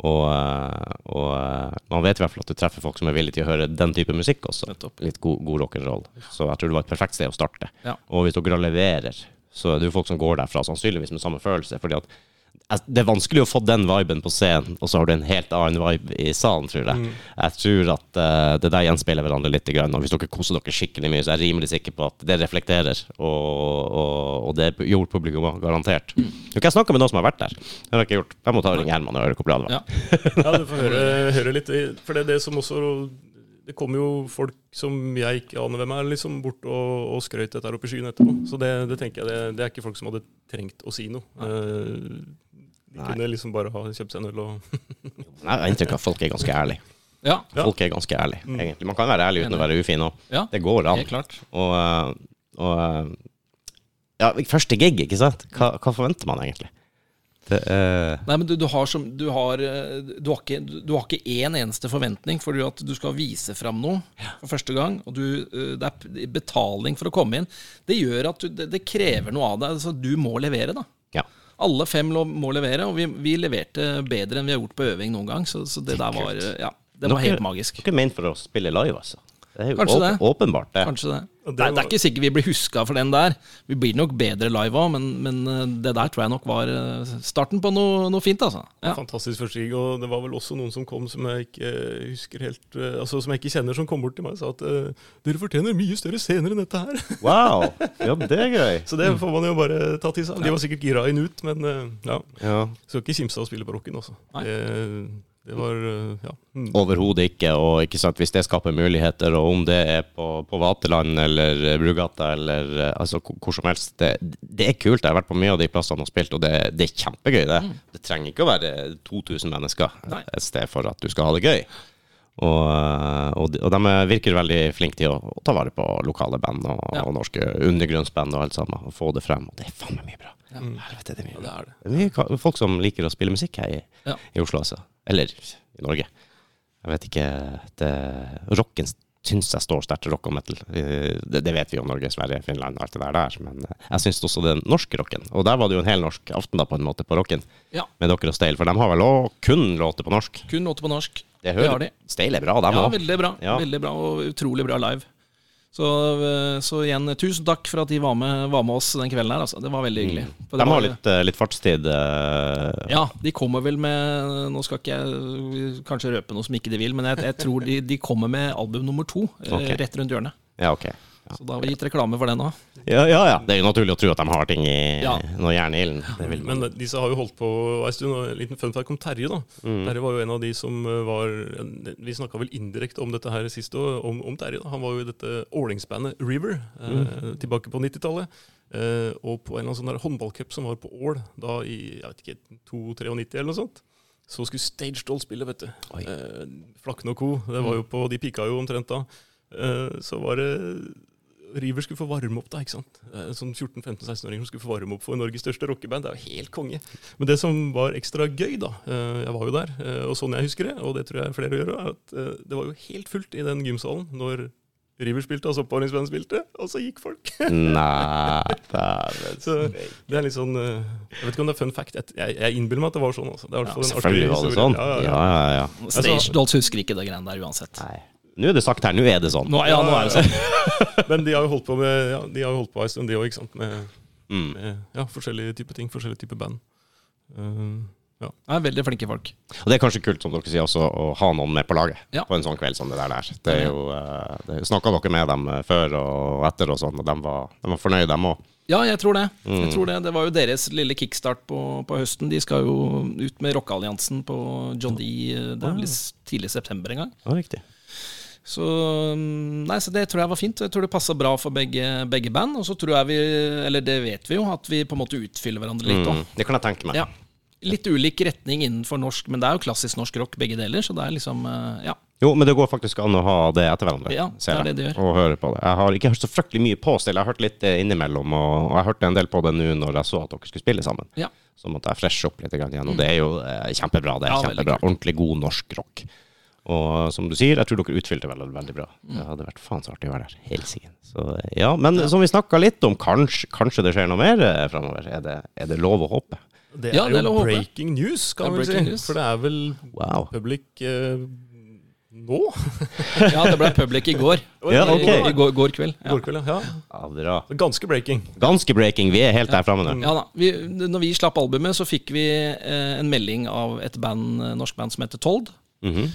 Og, eh, og eh, man vet i hvert fall at du treffer folk som er villige til å høre den type musikk også. Litt god, god rock'n'roll. Så jeg tror det var et perfekt sted å starte. Ja. Og hvis dere leverer, så er det jo folk som går derfra sannsynligvis med samme følelse. fordi at det er vanskelig å få den viben på scenen, og så har du en helt annen vibe i salen, tror jeg. Jeg tror at uh, det der gjenspeiler hverandre litt. Grann, og hvis dere koser dere skikkelig mye, så er jeg rimelig sikker på at det reflekterer. Og, og, og det gjorde publikum garantert. Du kan snakke med noen som har vært der. Det har jeg ikke gjort. Jeg må ta og ringe Herman og høre hvor bra det var. Ja. Ja, du får høre, høre litt. For det er det som også Det kommer jo folk som jeg ikke aner hvem er, liksom bort og, og skrøt dette her oppe i skyen etterpå. Så det, det tenker jeg, det, det er ikke folk som hadde trengt å si noe. Eh, de Nei. kunne liksom bare ha kjøpt seg en øl og Jeg har inntrykk av at folk er ganske ærlige. Ja. Folk er ganske ærlige, egentlig. Man kan være ærlig uten å være ufin òg. ja, Det går an. klart. Og, eh, og eh, ja, første gig, ikke sant? Hva, hva forventer man egentlig? Det, uh... Nei, men du, du har som Du har, du har ikke Du har ikke én eneste forventning, fordi at du skal vise fram noe for første gang. Og du, det er betaling for å komme inn. Det gjør at du, det, det krever noe av deg. Altså, du må levere, da. ja. Alle fem må levere, og vi, vi leverte bedre enn vi har gjort på øving noen gang. Så, så det der var Ja. Det var helt magisk. Dere er ment for å spille live, altså. Det er jo Kanskje åp det. åpenbart, det. Kanskje det. Det det, er, det er ikke sikkert vi blir huska for den der. Vi blir nok bedre live òg, men, men eh, det der tror jeg nok var eh, starten på noe, noe fint, altså. Ja. Fantastisk første gig, og det var vel også noen som kom som jeg ikke eh, husker helt Altså som jeg ikke kjenner, som kom bort til meg og sa at dere fortjener mye større scener enn dette her. Wow! Ja, det er gøy. Så det får man jo bare ta til seg. De var sikkert gira inn ut, men ja. Ja. Skal ikke kimse av å spille på rocken også. Nei. Det, det var eh, ja. Mm. Overhodet ikke. Og ikke sant, hvis det skaper muligheter, og om det er på, på Vaterland eller eh, Brugata eller eh, altså hvor som helst, det, det er kult. Jeg har vært på mye av de plassene og spilt, og det, det er kjempegøy, det. Det trenger ikke å være 2000 mennesker Nei. et sted for at du skal ha det gøy. Og, og, de, og de virker veldig flinke til å, å ta vare på lokale band og, Ja. og norske undergrunnsband og alt sammen, og få det frem. Og det er faen meg mye bra. Helvete, det er mye Ja, det er det. Det er mye folk som liker å spille musikk her i, Ja. i Oslo, altså. Eller i Norge. Jeg vet ikke det, Rocken syns jeg står sterkt, rock og metal. Eh, Det, det vet vi jo, Norge, Sverige, Finland og alt det der der. Men jeg syns også den norske rocken. Og der var det jo en hel norsk aften da, på en måte, på rocken. Ja. Med dere og Steil. For de har vel òg kun låter på norsk. Kun låter på norsk. Det, Det har de. Steil er bra, dem Ja, òg. veldig bra. Ja. Veldig bra, og utrolig bra live. Så, eh, så igjen, tusen takk for at de var med, var med oss den kvelden her. Altså. Det var veldig hyggelig. Mm. de har litt, eh, litt fartstid. eh, Ja, de kommer vel med Nå skal ikke jeg kanskje røpe noe som ikke de vil, men jeg, jeg tror de, de kommer med album nummer to okay. Rett rundt hjørnet. Ja, ok. Så da har vi gitt reklame for den òg. Ja, ja, ja. Det er jo naturlig å tro at de har ting i Ja. noe jern i ilden. Det vil man. Men disse har jo holdt på en stund. En liten fun fact om Terje. da. Mm. Terje var jo en av de som eh, var Vi snakka vel indirekte om dette her sist òg, om, om Terje. da. Han var jo i dette ålingsbandet River eh, Mm. tilbake på 90-tallet. Eh, og på en eller annen sånn håndballcup som var på Ål da i jeg vet ikke, 2-93 eller noe sånt, så skulle Stage Doll spille, vet du. Eh, Flakne og co. Det var jo på, De pika jo omtrent da. Eh, så var det River skulle få varme opp, da. ikke sant? Eh, Sånn 14-15-16-åringer som skulle få varme opp for Norges største rockeband. Det er jo helt konge. Men det som var ekstra gøy, da eh, Jeg var jo der, eh, og sånn jeg husker det, og det tror jeg flere gjør, er at eh, det var jo helt fullt i den gymsalen når River spilte, altså oppvarmingsbandet spilte, og så gikk folk. Nei, Så det er litt sånn eh, Jeg vet ikke om det er fun fact. Jeg, jeg innbiller meg at det var sånn. altså. Det er artig Selvfølgelig var det sånn. Ja, ja, Ja, ja. ja, ja. Stage Dolls husker ikke det greiene der uansett. Nei. Nå er det sagt her, nå er det sånn. Nå, ja, nå er det sånn. Men de har jo holdt på med ja, de har jo holdt på en stund, de òg, ikke sant. Med, Mm. med ja, forskjellige typer ting. Forskjellige typer band. Ja, Det er veldig flinke folk. Og det er kanskje kult, som dere sier, også å ha noen med på laget Ja. på en sånn kveld som det der. der. Det er jo, eh, det Snakka dere med dem eh, før og etter og sånn, og de var, de var fornøyde, dem òg? Ja, jeg tror det. Mm. Jeg tror det. det var jo deres lille kickstart på, på høsten. De skal jo ut med rockealliansen på John D. Det er vel tidlig september en gang. Ja, riktig. Så, mm, nei, så det tror jeg var fint. Jeg tror det passa bra for begge, begge band. Og så tror jeg vi, eller det vet vi jo, at vi på en måte utfyller hverandre litt òg. Mm. Det kan jeg tenke meg. Ja. Litt ulik retning innenfor norsk, men det er jo klassisk norsk rock begge deler. Så det er liksom eh, Ja. Jo, men det går faktisk an å ha det etter hverandre. Ja, det er det det gjør. Og høre på det. Jeg har ikke hørt så fryktelig mye på Stille, jeg har hørt litt eh, innimellom, og, og jeg hørte en del på det nå når jeg så at dere skulle spille sammen. Ja. Så måtte jeg freshe opp litt igjen, og det er jo eh, kjempebra. Det er Ja, kjempebra. Ordentlig god norsk rock. Og som du sier, jeg tror dere utfylte veldig, veldig bra. Mm. Det hadde vært faen så artig å være der. Helsike. Så ja, men som vi snakka litt om, kanskje, kanskje det skjer noe mer eh, framover? Er, det- er det lov å håpe? Det Ja, er det er jo er breaking news, kan Det breaking si. news. For det er vel Wow. public eh, nå? ja, det ble public i går. Ja, I- ok. I, går, går kveld. Ja. går kveld, ja. Ja, bra. Ganske breaking. Ganske breaking. Vi er helt der framme nå. Ja da. Vi, når vi slapp albumet, så fikk vi eh, en melding av et band, eh, norsk band som heter Told. Mhm.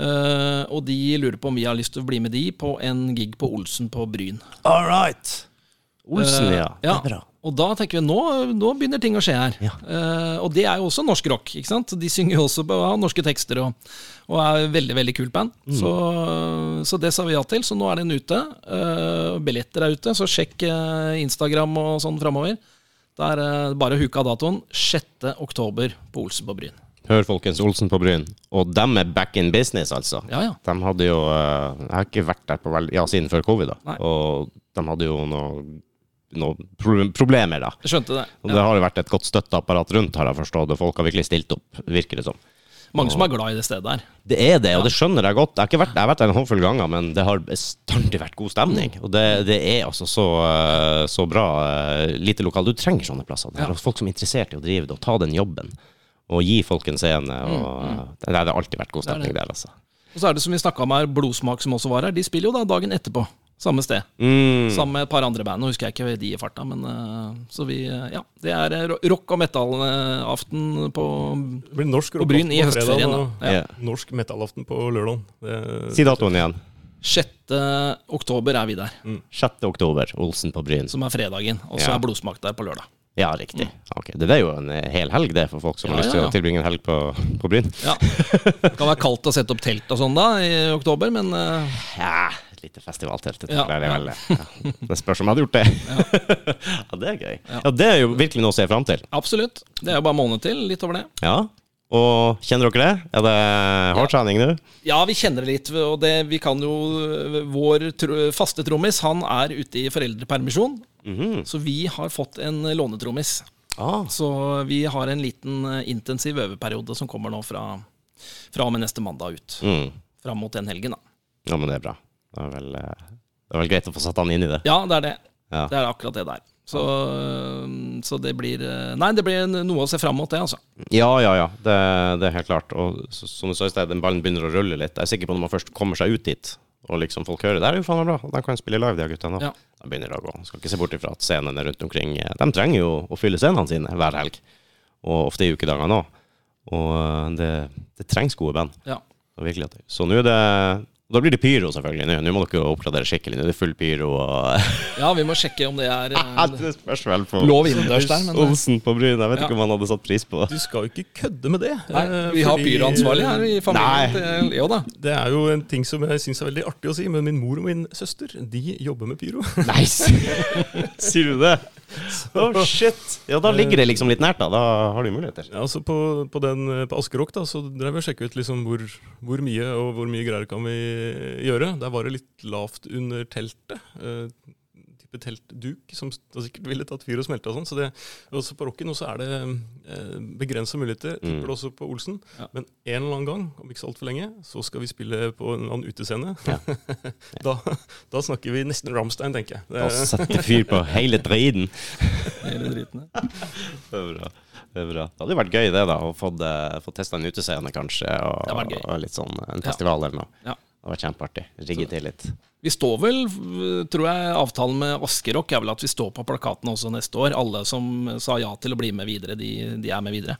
uh, og de lurer på om vi har lyst til å bli med de på en gig på Olsen på Bryn. All right. Olsen, uh, ja. Det er bra. Og da tenker vi nå, nå begynner ting å skje her. Ja. Uh, og det er jo også norsk rock. ikke sant? De synger jo også på norske tekster og, og er veldig veldig kult band. Mm. Så, så det sa vi ja til. Så nå er den ute. Uh, billetter er ute, så sjekk uh, Instagram og sånn framover. Det er bare å huke av datoen. 6. oktober på Olsen på Bryn. Hør, folkens. Olsen på Bryn. Og dem er back in business, altså. Ja, ja. De hadde jo eh, Jeg har ikke vært der på veld, ja, siden før covid, da. Nei. Og de hadde jo noen noe pro problemer, da. Jeg skjønte det. Og Ja. det har jo vært et godt støtteapparat rundt, har jeg forstått, og folk har virkelig stilt opp, virker det som. Mange som er glad i det stedet her. Det er det, og det skjønner jeg godt. Jeg har, ikke vært, jeg har vært der en håndfull ganger, men det har bestandig vært god stemning. Mm. Og det, det er altså så, eh, så bra eh, lite lokal. Du trenger sånne plasser. Det er Ja. folk som er interessert i å drive det, og ta den jobben. Og gi folk en scene. Og, Mm, Det, det har alltid vært god stemning der, altså. Og så er det som vi snakka om her, Blodsmak som også var her. De spiller jo da dagen etterpå. Samme sted. Mm. Sammen med et par andre band. Nå husker jeg ikke de i farta, men eh, Så vi eh, Ja. Det er eh, rock- og metal-aften på På Bryn i høstferien, og. Ja. Norsk metal-aften på lørdag. Si datoen igjen. 6. oktober er vi der, 6. oktober, Olsen på Bryn. som er fredagen. Og så Ja. er Blodsmak der på lørdag. Ja, riktig. Ok, Det er jo en eh, hel helg, det, for folk som Ja, har lyst til ja. å tilbringe en helg på, på Bryn. Ja. Det kan være kaldt å sette opp telt og sånn da i oktober, men uh... Ja, et lite festivaltelt. Det, Ja, det, ja. ja. spørs om jeg hadde gjort det. Ja. det er gøy. Ja. Det er jo virkelig noe å se fram til. absolutt. Det er jo bare måned til. Litt over det. Ja. Og kjenner dere det? Er det hardtrening nå? Ja, vi kjenner det litt. Og det, vi kan jo Vår tro, faste trommis, han er ute i foreldrepermisjon. Mhm. Så vi har fått en lånetrommis. Ah. Så vi har en liten eh, intensiv øveperiode som kommer nå fra, fra og med neste mandag ut. Mm. Fram mot den helgen, da. Ja, men det er bra. Det er vel, eh, det er vel greit å få satt han inn i det. Ja, det er det. Ja. Det er akkurat det der. Så, øh, så det blir øh, Nei, det blir noe å se fram mot, det, altså. Ja, ja, ja. Det, det er helt klart. Og så- som du sa i sted, den ballen begynner å rulle litt. Jeg er sikker på når man først kommer seg ut dit, og liksom folk hører det er jo faen meg bra, de kan spille live, de guttene. Ja. Da begynner det å gå. Skal ikke se bort ifra at scenene rundt omkring eh, De trenger jo å fylle scenene sine hver helg, og ofte i ukedagene òg. Og eh, det, det trengs gode band. Ja. Så nå er det Da blir det pyro, selvfølgelig. Nå, nå må dere oppgradere skikkelig. Nå er det full pyro og ja, vi må sjekke om det er en... øh, Det spørs vel på lov innendørs der, men øh, Olsen på Bryn. Jeg vet Ja. ikke om han hadde satt pris på det. Du skal jo ikke kødde med det. Nei, vi vi har pyroansvarlig her i familien Nei. til Leo, da. Det er jo en ting som jeg syns er veldig artig å si, men min mor og min søster de jobber med pyro. Nice! Sier du det? Oh, shit. Ja, da ligger det liksom litt nært, da. Da har du muligheter. Ja, altså på, på, den, på Askerok da, så drev jeg og sjekket ut liksom hvor, hvor mye og hvor mye greier kan vi gjøre. Der var det litt lavt under teltet. Eh, type teltduk som sikkert ville tatt fyr og smelte og sånn. Så det, også på Rocken også er det eh, begrensa muligheter. Tipper det også på Olsen. Ja. Men en eller annen gang, om ikke så altfor lenge, så skal vi spille på en eller annen utescene. Ja. da, da snakker vi nesten Ramstein, tenker jeg. Det, Og sette fyr på hele driten. Hele driten. ja. Det er bra. Det er bra. Det hadde jo vært gøy, det, da. Å få, få testa en utescene, kanskje. Og, og litt sånn en festival eller noe. Ja. Det hadde vært kjempeartig. Rigge til litt. Vi står vel, tror jeg, avtalen med Askerock er vel at vi står på plakaten også neste år. Alle som sa ja til å bli med videre, de, de er med videre.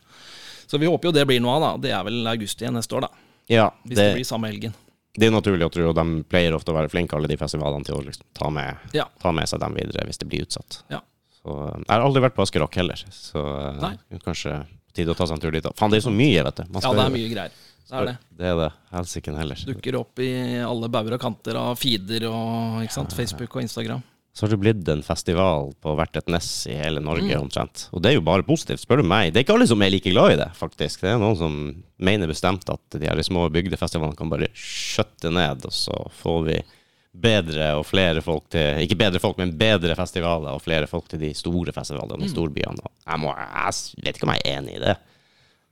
Så vi håper jo det blir noe av, da. Det er vel august igjen neste år, da. Ja, Hvis det, det, blir samme helgen. det er naturlig å tro, og de pleier ofte å være flinke, alle de festivalene, til å liksom ta med, Ja. ta med seg dem videre hvis det blir utsatt. Ja. Så, jeg har aldri vært på Askerock heller, så eh, Nei. kanskje tid å ta seg en tur dit. Faen, det er så mye, vet du. Man ja, det er mye greier. Det er det. Det er det. Helsiken heller. Dukker opp i alle bauger og kanter av feeder og sant? Facebook og Instagram. Så har det blitt en festival på hvert et ness i hele Norge Mm. omtrent. Og det er jo bare positivt, spør du meg. Det er ikke alle som er like glad i det, faktisk. Det er noen som mener bestemt at de her små bygdefestivalene kan bare skjøtte ned, og så får vi bedre og flere folk til Ikke bedre folk, men bedre festivaler og flere folk til de store festivalene i Mm. storbyene. Jeg, må, jeg vet ikke om jeg er enig i det.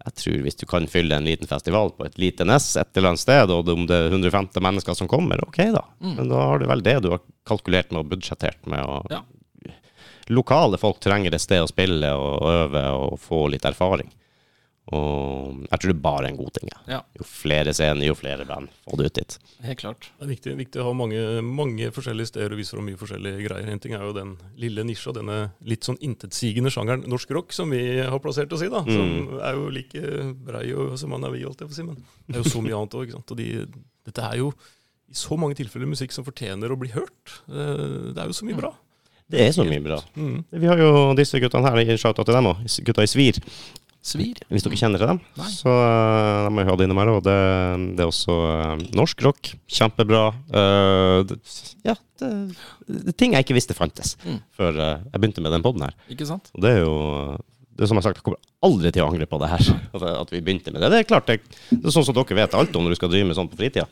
Jeg tror hvis du kan fylle en liten festival på et lite nes et eller annet sted, og om det er 150 mennesker som kommer, ok da. Mm. Men da har du vel det du har kalkulert med og budsjettert med. Og Ja. Lokale folk trenger et sted å spille og øve og få litt erfaring. Og jeg tror det bare er en god ting. Ja. Ja, Jo flere scener, jo flere band. Få det ut dit. helt klart. Det er viktig, viktig å ha mange, mange forskjellige steder og vise fram mye forskjellige greier. En ting er jo den lille nisja, denne litt sånn intetsigende sjangeren norsk rock, som vi har plassert oss i, da. Som er jo like brei og, som han er vi, holdt jeg på å si. Men det er jo så mye annet òg, ikke sant. Og de, dette er jo i så mange tilfeller musikk som fortjener å bli hørt. Det, det er jo så mye bra. Det er så mye bra. Mm. Vi har jo disse guttene her, shout-out til dem òg. Gutta i Svir. Svir. Hvis dere kjenner til dem. Nei. Så uh, de har jo hatt innom her Og Det, det er også uh, norsk rock. Kjempebra. Uh, det, ja, det, det ting jeg ikke visste fantes Mm. før jeg begynte med den poden her. Ikke sant? Og det er jo det er som jeg har sagt, jeg kommer aldri til å angre på det her. At, at vi begynte med det. Det er klart, det, det er sånn som dere vet alt om når du skal drive med sånt på fritida.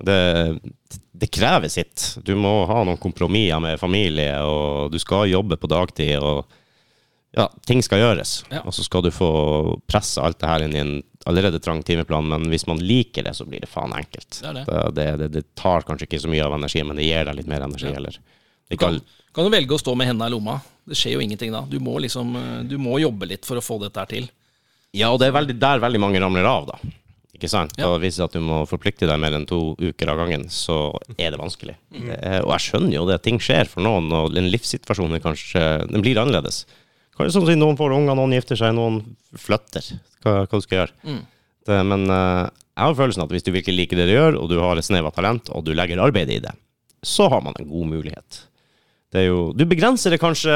Det, det krever sitt. Du må ha noen kompromisser med familie, og du skal jobbe på dagtid. og ja, ting skal gjøres. Ja. Og så skal du få presse alt det her inn i en allerede trang timeplan, men hvis man liker det, så blir det faen enkelt. Det det. Det, det, det tar kanskje ikke så mye av energi, men det gir deg litt mer energi. Ja. Kan, kan du velge å stå med hendene i lomma. Det skjer jo ingenting da. Du må liksom, øh, du må jobbe litt for å få dette her til. ja, og det er veldig, der veldig mange ramler av, da. Ikke sant? Ja. Og hvis at du må forplikte deg mer enn to uker av gangen, så er det vanskelig. Mm. Er, og jeg skjønner jo det, ting skjer for noen, og en livssituasjon kanskje Den blir annerledes. Kanskje sånn si noen får unger, noen gifter seg, noen flytter. Hva, hva du skal gjøre. Mm. Det, men uh, jeg har følelsen at hvis du virkelig liker det du gjør, og du har et snev av talent, og du legger arbeid i det, så har man en god mulighet. Det er jo, du begrenser det kanskje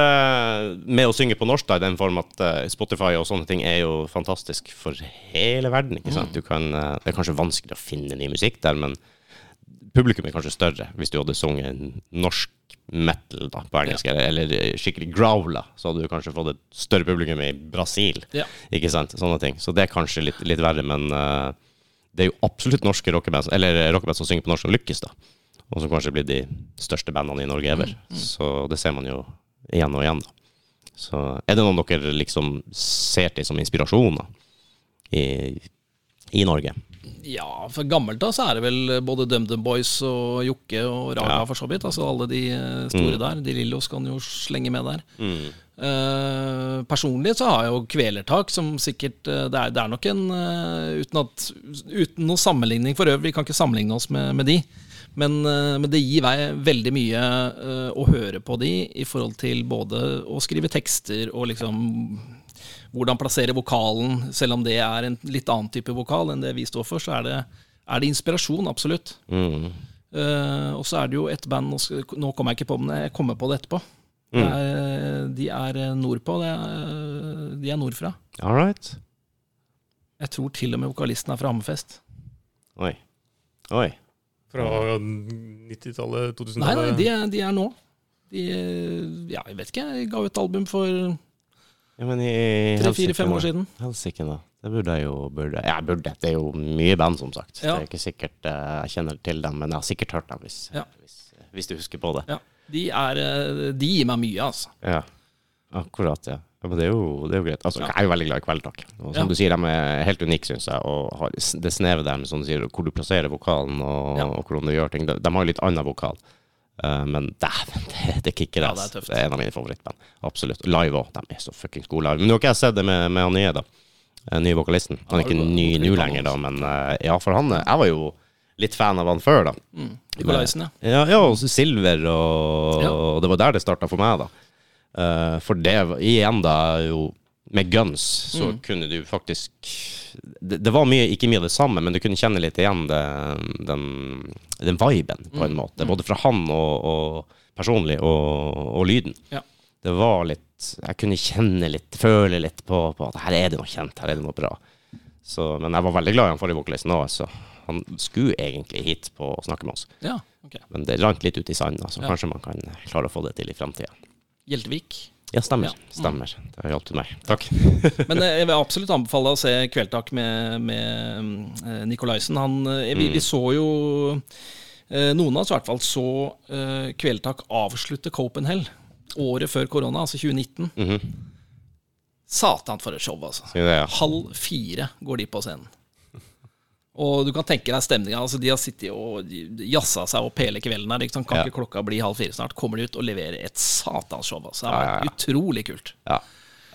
med å synge på norsk, da, i den form at eh, Spotify og sånne ting er jo fantastisk for hele verden. ikke sant? Du kan, eh, det er kanskje vanskelig å finne ny musikk der, men publikum er kanskje større hvis du hadde sunget en norsk metal da, på engelsk, eller, eller skikkelig growla, så hadde du kanskje fått et større publikum i Brasil. Ja. Ikke sant? Sånne ting. Så det er kanskje litt, litt verre, men uh, det er jo absolutt norske rockeband, eller rockeband som synger på norsk, og lykkes, da. Og som kanskje blir de største bandene i Norge ever. Så det ser man jo igjen og igjen, da. Så er det noen dere liksom ser til som inspirasjoner i, i Norge? Ja, for gammelt da så er det vel både DumDum Boys og Jokke og Raga Ja. for så vidt. Altså alle de store store der. De Lillos kan jo slenge med der. Eh, personlig så har jeg jo Kvelertak, som sikkert uh, Det er, det er nok en uh, uten, at, uten noen sammenligning for øvrig, vi kan ikke sammenligne oss med, med de. Men, eh, men det gir meg veldig mye eh, å høre på de i forhold til både å skrive tekster og liksom hvordan plassere vokalen. Selv om det er en litt annen type vokal enn det vi står for, så er det, er det inspirasjon, absolutt. Mm. Uh, og så er det jo et band, nå, kommer jeg ikke på men jeg kommer på det etterpå. Det er, de er eh, nordpå, det er, de er nordfra. All right. Jeg tror til og med vokalisten er fra Hammerfest. Oi. Oi. Fra 90-tallet, 2000-tallet? Nei, nei, de er, de er nå. De, ja, jeg vet ikke, jeg ga ut album for Ja, men i tre-fire-fem år siden. Helsike, da. Det burde jeg jo burde. Jeg burde. Det er jo mye band, som sagt. Ja. Det er ikke sikkert eh, jeg kjenner til dem, men jeg har sikkert hørt dem, hvis, Ja. hvis, hvis du husker på det. Ja, de, er, eh, de gir meg mye, altså. Ja, akkurat, ja. ja men det er, jo, det er jo greit. Altså, Ja. Jeg er jo veldig glad i Kveldtak. Og som Ja. du sier, de er helt unike, syns jeg. Og har det snevet der med sånn, hvor du plasserer vokalen, og, og hvordan du gjør ting. De, de har jo litt annen vokal. Eh, men dæven, det, det kicker Ja, det er. Det er en av mine favorittband. Absolutt. Live òg. De er så fuckings gode live. Men nå har ikke jeg sett det med, med han nye, da. Den nye vokalisten. Han er ikke ny nå lenger, da, men eh, ja, for han eh, Jeg var jo litt fan av han før, da. Mm. Nikolaisen, ja. Ja, ja og Silver, og, Ja. og det var der det starta for meg, da. Uh, for det igjen, da, jo Med Guns så Mm. kunne du faktisk det, det var mye, ikke mye av det samme, men du kunne kjenne litt igjen det, den, den viben, på en Mm. måte. Både fra han og, og personlig, og, og lyden. Ja. Det var litt Jeg kunne kjenne litt, føle litt på, på at her er det noe kjent, her er det noe bra. Så, men jeg var veldig glad i han forrige vokalisten òg, så han skulle egentlig hit på å snakke med oss. ja okay. Men det rant litt ut i sanda, så Ja. kanskje man kan klare å få det til i fremtida. Hjeltevik. Ja, stemmer. Ja. Mm. Stemmer. Det har hjulpet meg. Takk. Men eh, jeg vil absolutt anbefale å se Kveldtak med, med eh, Nikolaisen. Han, eh, vi, vi så jo Noen av oss i hvert fall så Kveldtak avslutte Copenhagen året før korona, altså 2019. Mhm. Satan for et show, altså. Ja, ja. Halv fire går de på scenen. Og du kan tenke deg stemninga. Altså, de har sittet og jazza seg opp hele kvelden her. liksom. Kan Ja. ikke klokka bli halv fire snart? Kommer de ut og leverer et satanshow. Altså. Det Ja, har ja, vært ja. utrolig kult. Ja.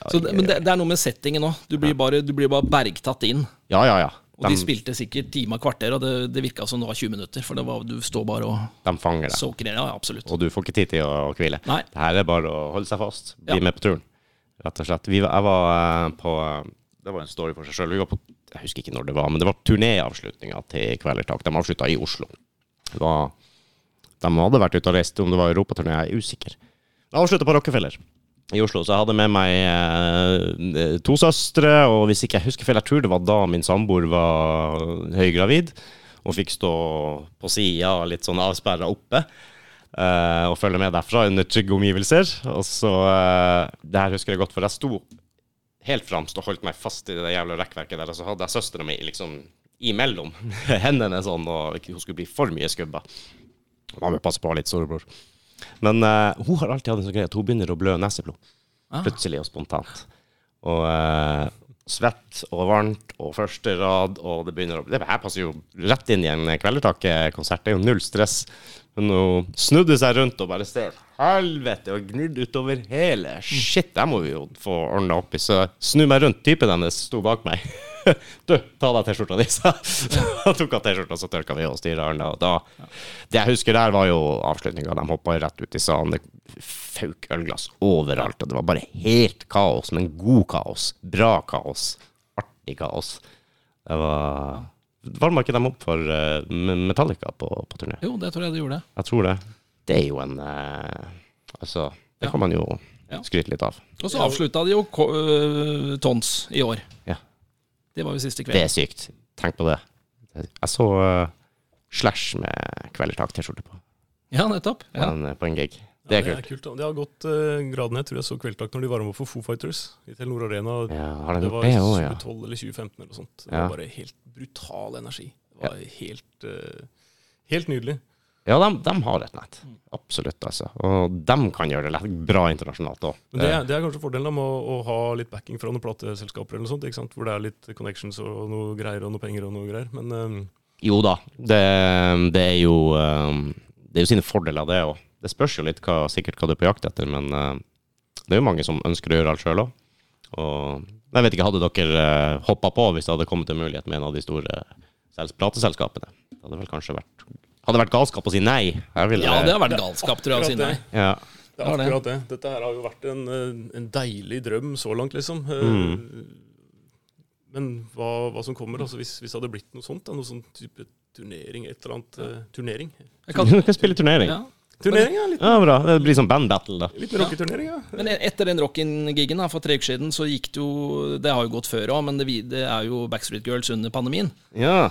Så, men det, det er noe med settingen òg. Du, du blir bare bergtatt inn. ja, ja, ja. Og de De, spilte sikkert time og kvarter, og det, det virka som det var 20 minutter. For var, du står bare og de fanger deg. soaker. Ja, absolutt. Og du får ikke tid til å hvile. Nei. Det her er bare å holde seg fast. Bli Ja. med på turen. Rett og slett. Vi, jeg var eh, på Det var en story for seg sjøl. Vi var på Jeg husker ikke når det var, men det var turnéavslutninga til Kvelertak. De avslutta i Oslo. Var, de hadde vært ute og reist, om det var europaturné, jeg er usikker. De avslutta på Rockefeller i Oslo, så jeg hadde med meg eh, to søstre, og hvis ikke jeg husker feil, jeg tror det var da min samboer var høygravid, og fikk stå på sida, litt sånn avsperra oppe. eh, og følge med derfra under trygge omgivelser. Og så eh, Det her husker jeg godt, for jeg sto helt fremst og holdt meg fast i det jævla rekkverket der, og så hadde jeg søstera mi liksom imellom hendene sånn, og hun skulle bli for mye skubba. Man må passe på litt, storebror. Men uh, hun har alltid hatt en sånn greie at hun begynner å blø neseblod. Ah. Plutselig og spontant. Og uh, svett og varmt og første rad, og det begynner å Det her passer jo rett inn i en Kvelertak-konsert. Det er jo null stress. Men hun snudde seg rundt og bare ser helvete og gnidd utover hele. Shit, det må vi jo få ordna opp i. Så snur meg rundt, typen hennes sto bak meg. Du, ta deg T-skjorta di. sa da tok av T-skjorta, så tørka vi og styra arna. Da, det jeg husker der, var jo avslutninga. De hoppa rett ut i salen. Det fauk ølglass overalt. Og det var bare helt kaos, men god kaos. Bra kaos. Artig kaos. Det var Varma ikke dem opp for eh, Metallica på, på turné? Jo, det tror jeg de gjorde. Jeg tror det. Det er jo en eh, Altså, det Ja. kan man jo Ja. skryte litt av. Og så avslutta de jo øh, Tons i år. Ja. Det var jo siste kveld. Det er sykt. Tenk på det. Jeg så uh, Slash med Kvelertak-T-skjorte på, Ja, nettopp. på, en, på en gig. Det er Ja, kult. kult Det har gått uh, graden. Jeg tror jeg så Kveldtak når de varma opp for Foo Fighters i Telenor Arena. Ja, har de Det var i òg, ja? 2012 eller 2015 eller noe sånt. Det Ja. var bare helt brutal energi. Det var helt, uh, helt nydelig. Ja, de, de har et nett. Absolutt, altså. Og de kan gjøre det lett, bra internasjonalt òg. Det, er- det er kanskje fordelen med å, å ha litt backing fra noen plateselskaper eller noe sånt, ikke sant? hvor det er litt connections og noe greier og noe penger og noe greier. Men um... Jo da, det, det er jo um, Det er jo sine fordeler, det òg. Det spørs jo litt hva, sikkert hva du er på jakt etter, men uh, det er jo mange som ønsker å gjøre alt sjøl òg. Og jeg vet ikke, hadde dere uh, hoppa på hvis det hadde kommet en mulighet med en av de store sels- plateselskapene? Det hadde vel kanskje vært Hadde vært galskap å si nei. Jeg ville, ja, det har vært galskap, tror jeg, å si nei. ja. det er akkurat det. Dette her har jo vært en, eh, en deilig drøm så langt, liksom. Eh, Mm. Men hva, hva som kommer, altså hvis, hvis det hadde blitt noe sånt, da, noe sånn type turnering, et eller annet eh, Turnering? Jeg kan, Du kan spille turnering. Ja. Ja. Turnering, ja. Litt, bra. Det blir sånn bandbattle, da. litt rocketurnering, ja. Men e- etter den rockin-gigen for tre uker siden, så gikk det jo Det har jo gått før òg, men det, det er jo Backstreet Girls under pandemien. Ja.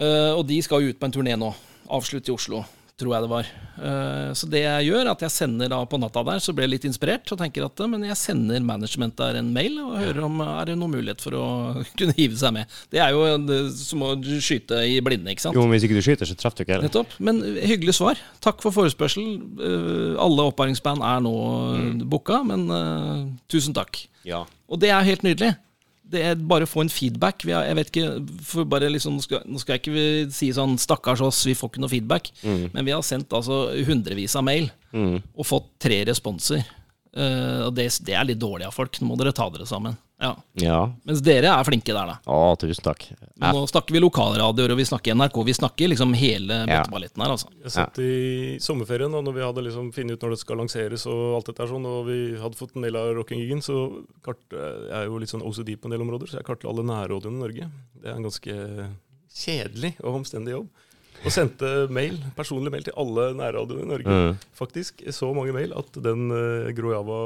Uh, og de skal jo ut på en turné nå. Avslutt i Oslo, tror jeg det var. Eh, så det jeg gjør, er at jeg sender da på natta der, så blir jeg litt inspirert og tenker at eh, men jeg sender management der en mail og hører om eh, er det noen mulighet for å kunne hive seg med. Det er jo det, som å skyte i blinde, ikke sant. Jo, men hvis ikke du skyter, så treffer du ikke heller. Nettopp. Men hyggelig svar. Takk for forespørsel. Eh, alle oppvarmingsband er nå mm. booka, men uh, tusen takk. Ja. Og det er helt nydelig. Det er bare å få en feedback. Vi har, jeg vet ikke, liksom, nå, skal, nå skal jeg ikke si sånn 'stakkars oss, vi får ikke noe feedback', men vi har sendt altså hundrevis av mail Mm. og fått tre responser. Uh, og det, det er litt dårlig av folk. Nå må dere ta dere sammen. Ja. ja. Mens dere er flinke der, da. Å, tusen takk. Men nå snakker vi lokalradioer, og vi snakker NRK. Vi snakker liksom hele bøtteballetten her, altså. Jeg satt i sommerferien og når vi hadde liksom funnet ut når det skal lanseres og alt dette her sånn, og vi hadde fått en del av rocking-gigen, så kart, jeg er jo litt sånn OCD på en del områder, så jeg kartla alle nærrådene i Norge. Det er en ganske kjedelig og omstendig jobb. Og sendte mail, personlig mail til alle nærradioene i Norge. Mm. Faktisk så mange mail at den uh, Grojava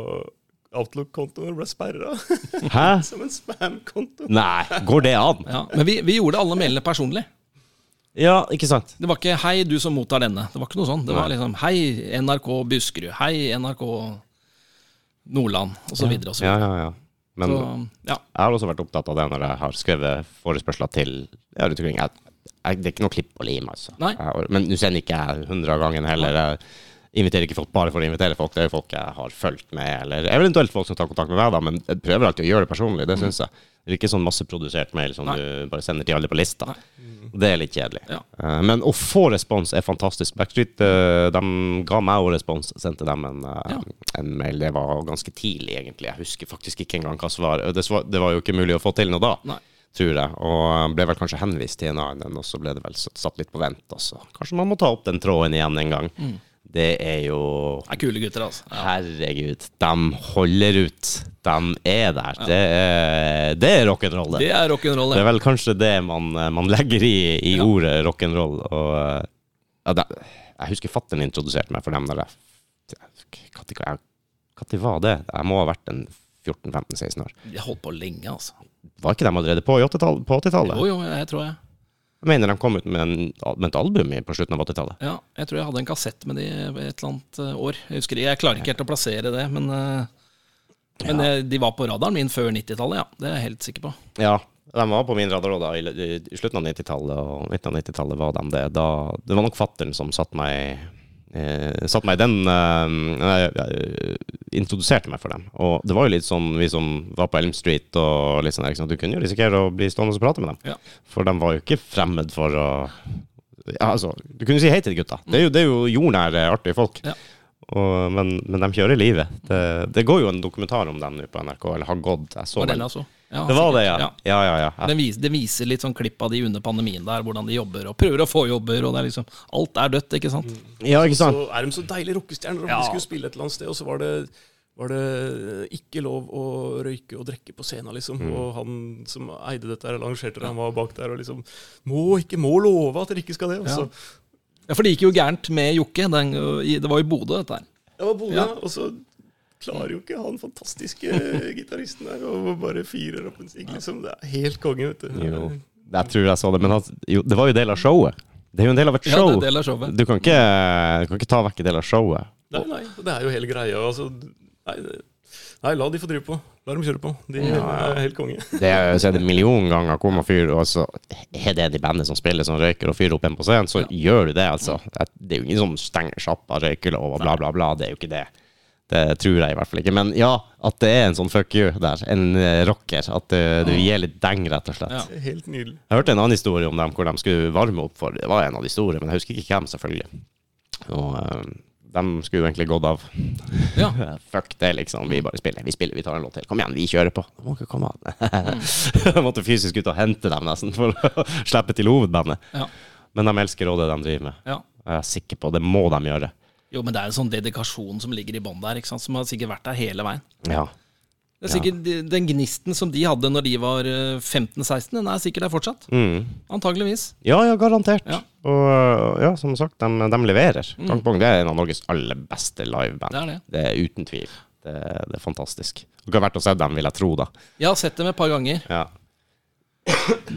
Outlook-kontoen ble sperra Hæ? som en spam-konto. Nei, går det an? Ja. Men vi, vi gjorde alle mailene personlig. Ja, ikke sant? Det var ikke 'hei, du som mottar denne'. Det var ikke noe sånn. Det var liksom 'hei, NRK Buskerud', 'hei, NRK Nordland', og så videre og så Ja, videre. ja, ja. Men Så, ja. jeg har også vært opptatt av det når jeg har skrevet forespørsler til ja, rundt omkring. Jeg, jeg, det er ikke noe klipp og lim, altså. Nei. Jeg, men nå sender ikke jeg hundre av gangen heller. Jeg inviterer ikke folk bare for å invitere folk. Det er jo folk jeg har fulgt med, eller eventuelt folk som tar kontakt med meg, da. Men jeg prøver alltid å gjøre det personlig, det syns jeg. Det er ikke sånn masseprodusert mail som Nei. du bare sender til alle på lista. Det er litt kjedelig. Ja. Eh, Men å få respons er fantastisk. Backstreet eh, de ga meg òg respons. Sendte dem en, eh, Ja. en mail. Det var ganske tidlig, egentlig. Jeg husker faktisk ikke engang hva svaret det, svar, det var jo ikke mulig å få til noe da, Nei. tror jeg. Og ble vel kanskje henvist til en annen, og så ble det vel satt satt litt på vent. Også. Kanskje man må ta opp den tråden igjen en gang. Mm. Det er jo Det er kule gutter, altså. Ja. Herregud, de holder ut. De er der. Det er, det er rock'n'roll, det. Det er rock'n'roll, Det det. er vel kanskje det man, man legger i, i Ja. ordet rock'n'roll. Og ja, det, jeg husker fattern introduserte meg for dem der Når var det? Jeg må ha vært en 14-15-16 år. De holdt på lenge, altså. Var ikke de allerede på i 80-tall- på 80-tallet? Jo, jo, jeg tror jeg. Jeg mener de kom ut med, en, med et album på slutten av 80-tallet. Ja, jeg tror jeg hadde en kassett med de et eller annet eh, år. Jeg husker Jeg klarer ikke helt å plassere det, men, eh, men Ja. de var på radaren min før 90-tallet, ja. Det er jeg helt sikker på. Ja, de var på min radar da, i, slutten av 90-tallet og midten av 90-tallet var de det. Da, det var nok fattern som satte meg satt meg i den eh, eh, Introduserte meg for dem. Og det var jo litt sånn vi som var på Elm Street og litt sånn ikke sant? Du kunne jo risikere å bli stående og prate med dem. Ja. For de var jo ikke fremmed for å ja, altså, Du kunne si hei til de gutta. Det er jo, det er jo jordnære, artige folk. Ja. Og, men, men de kjører livet. Det, det går jo en dokumentar om dem nå på NRK, eller har gått. Jeg så den altså? Ja, Det var det, ja. Ja, ja, ja. ja. Det, viser, det viser litt sånn klipp av de under pandemien der, hvordan de jobber og prøver å få jobber. og det er liksom, Alt er dødt, ikke sant? ja ikke sant? Så er de så deilige rockestjerner, om Ja. de skulle spille et eller annet sted, og så var det, var det ikke lov å røyke og drikke på scenen, liksom. Mm. Og han som eide dette, her, arrangerte det, han var bak der og liksom Må ikke, må love at dere ikke skal det. Ja. Ja, For det gikk jo gærent med Jokke. Den, det var jo Bodø, dette her. Det var Bodø, Ja. og så klarer jo ikke han fantastiske gitaristen der og bare fyrer opp en sigg, liksom. Det er helt konge, vet du. Jo, jeg tror jeg så det. Men han, jo, det var jo del av showet. Det er jo en del av et Ja, det er del av showet. Du kan ikke, du kan ikke ta vekk en del av showet. Nei, nei, det er jo hele greia. Altså, nei, nei, la de få drive på. La dem kjøre på. De Ja, er helt konge. Det er jo sett en million ganger hvor man fyrer, og så er det en i bandet som spiller som røyker og fyrer opp en på scenen, så gjør du det, altså. Det er- Det er jo ingen som stenger sjappa, røykelov og bla, bla, bla. Det er jo ikke det. Det tror jeg i hvert fall ikke. Men ja, at det er en sånn fuck you der. En eh, rocker. At eh, du gir litt deng, rett og slett. Ja. Helt nydelig. Jeg hørte en annen historie om dem hvor de skulle varme opp for Det var en av de store, men jeg husker ikke hvem, selvfølgelig. Og eh, de skulle jo egentlig gått av. Ja. Fuck det, liksom. Vi bare spiller. Vi spiller, vi tar en låt til. Kom igjen, vi kjører på. Må ikke komme an. Jeg måtte fysisk ut og hente dem nesten for å slippe til hovedbandet. Ja. Men de elsker rådet det de driver med. Ja. Jeg er sikker på det må de gjøre. Jo, men det er en sånn dedikasjon som ligger i bånn der, ikke sant? som har sikkert vært der hele veien. Ja. Det er sikkert ja. Den gnisten som de hadde når de var eh, 15-16, den er sikkert der fortsatt. Mm. Antageligvis. Ja, ja, garantert. Ja. Og øh, ja, som sagt, de, de leverer. Mm. på gang. Det er en av Norges aller beste liveband. Det er det. Det er uten tvil. Det, det er fantastisk. Dere har vært og sett dem, vil jeg tro, da. Jeg har sett dem et par ganger. Ja.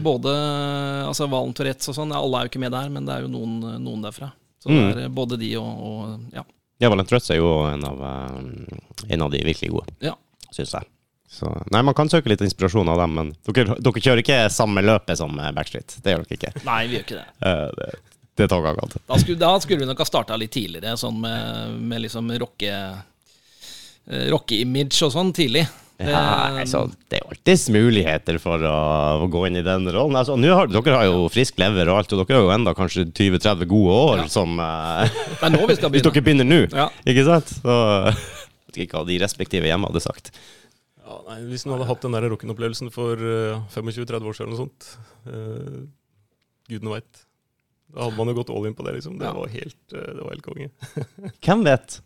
Både altså Valen Tourettes og sånn. Alle er jo ikke med der, men det er jo noen, noen derfra. Så Mm. det er eh, både de og, og ja. Ja, Valent Røtz er jo en av, øh, en av de virkelig gode, ja. syns jeg. Så, nei, man kan søke litt inspirasjon av dem, men dere, dere kjører ikke samme løpet som eh, Backstreet. Det gjør dere ikke. Nei, vi gjør ikke det. Eh, det, det tar galt. Da skulle, da skulle vi nok ha starta litt tidligere, sånn med, med liksom rocke... eh, Rocke-image og sånn tidlig. Det- Ja, altså, det er jo alltids muligheter for å, å gå inn i den rollen. Altså, har, dere har jo frisk lever og alt, og dere har jo enda kanskje 20-30 gode år Ja. som uh, det nå vi skal Hvis dere begynner nå, Ja. ikke sant? Så jeg vet ikke hva de respektive hjemme hadde sagt. Ja, nei, hvis en hadde hatt den der rock'n'opplevelsen for uh, 25-30 år siden eller noe sånt, uh, gudene veit. Da hadde man jo gått all in på det, liksom. Det Ja. var helt, eh, det var helt konge. Hvem vet?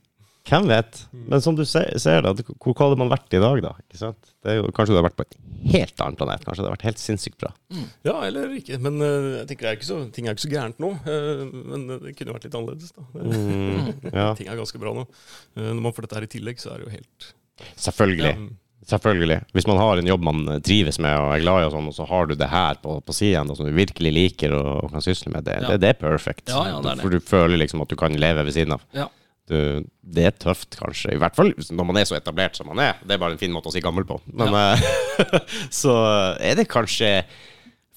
Hvem vet? Men som du ser, ser da, hvor hva hadde man vært i dag, da? Ikke sant? Det jo, kanskje du hadde vært på et helt annet planet. Kanskje det hadde vært helt sinnssykt bra. Ja, eller ikke. Men uh, jeg tenker det er ikke så, ting er ikke så gærent nå. Uh, men det kunne vært litt annerledes, da. Mm, ja, Ting er ganske bra nå. Uh, når man får dette her i tillegg, så er det jo helt selvfølgelig. Ja, Selvfølgelig. Hvis man har en jobb man trives med og er glad i, og sånn, og så har du det her på, på siden som du virkelig liker og, og kan sysle med, det, Ja. det, det er perfekt. Ja, ja, det er det. For du føler liksom at du kan leve ved siden av. Ja. Du, det er tøft, kanskje. I hvert fall når man er så etablert som man er. Det er bare en fin måte å si gammel på. Men ja. så er det kanskje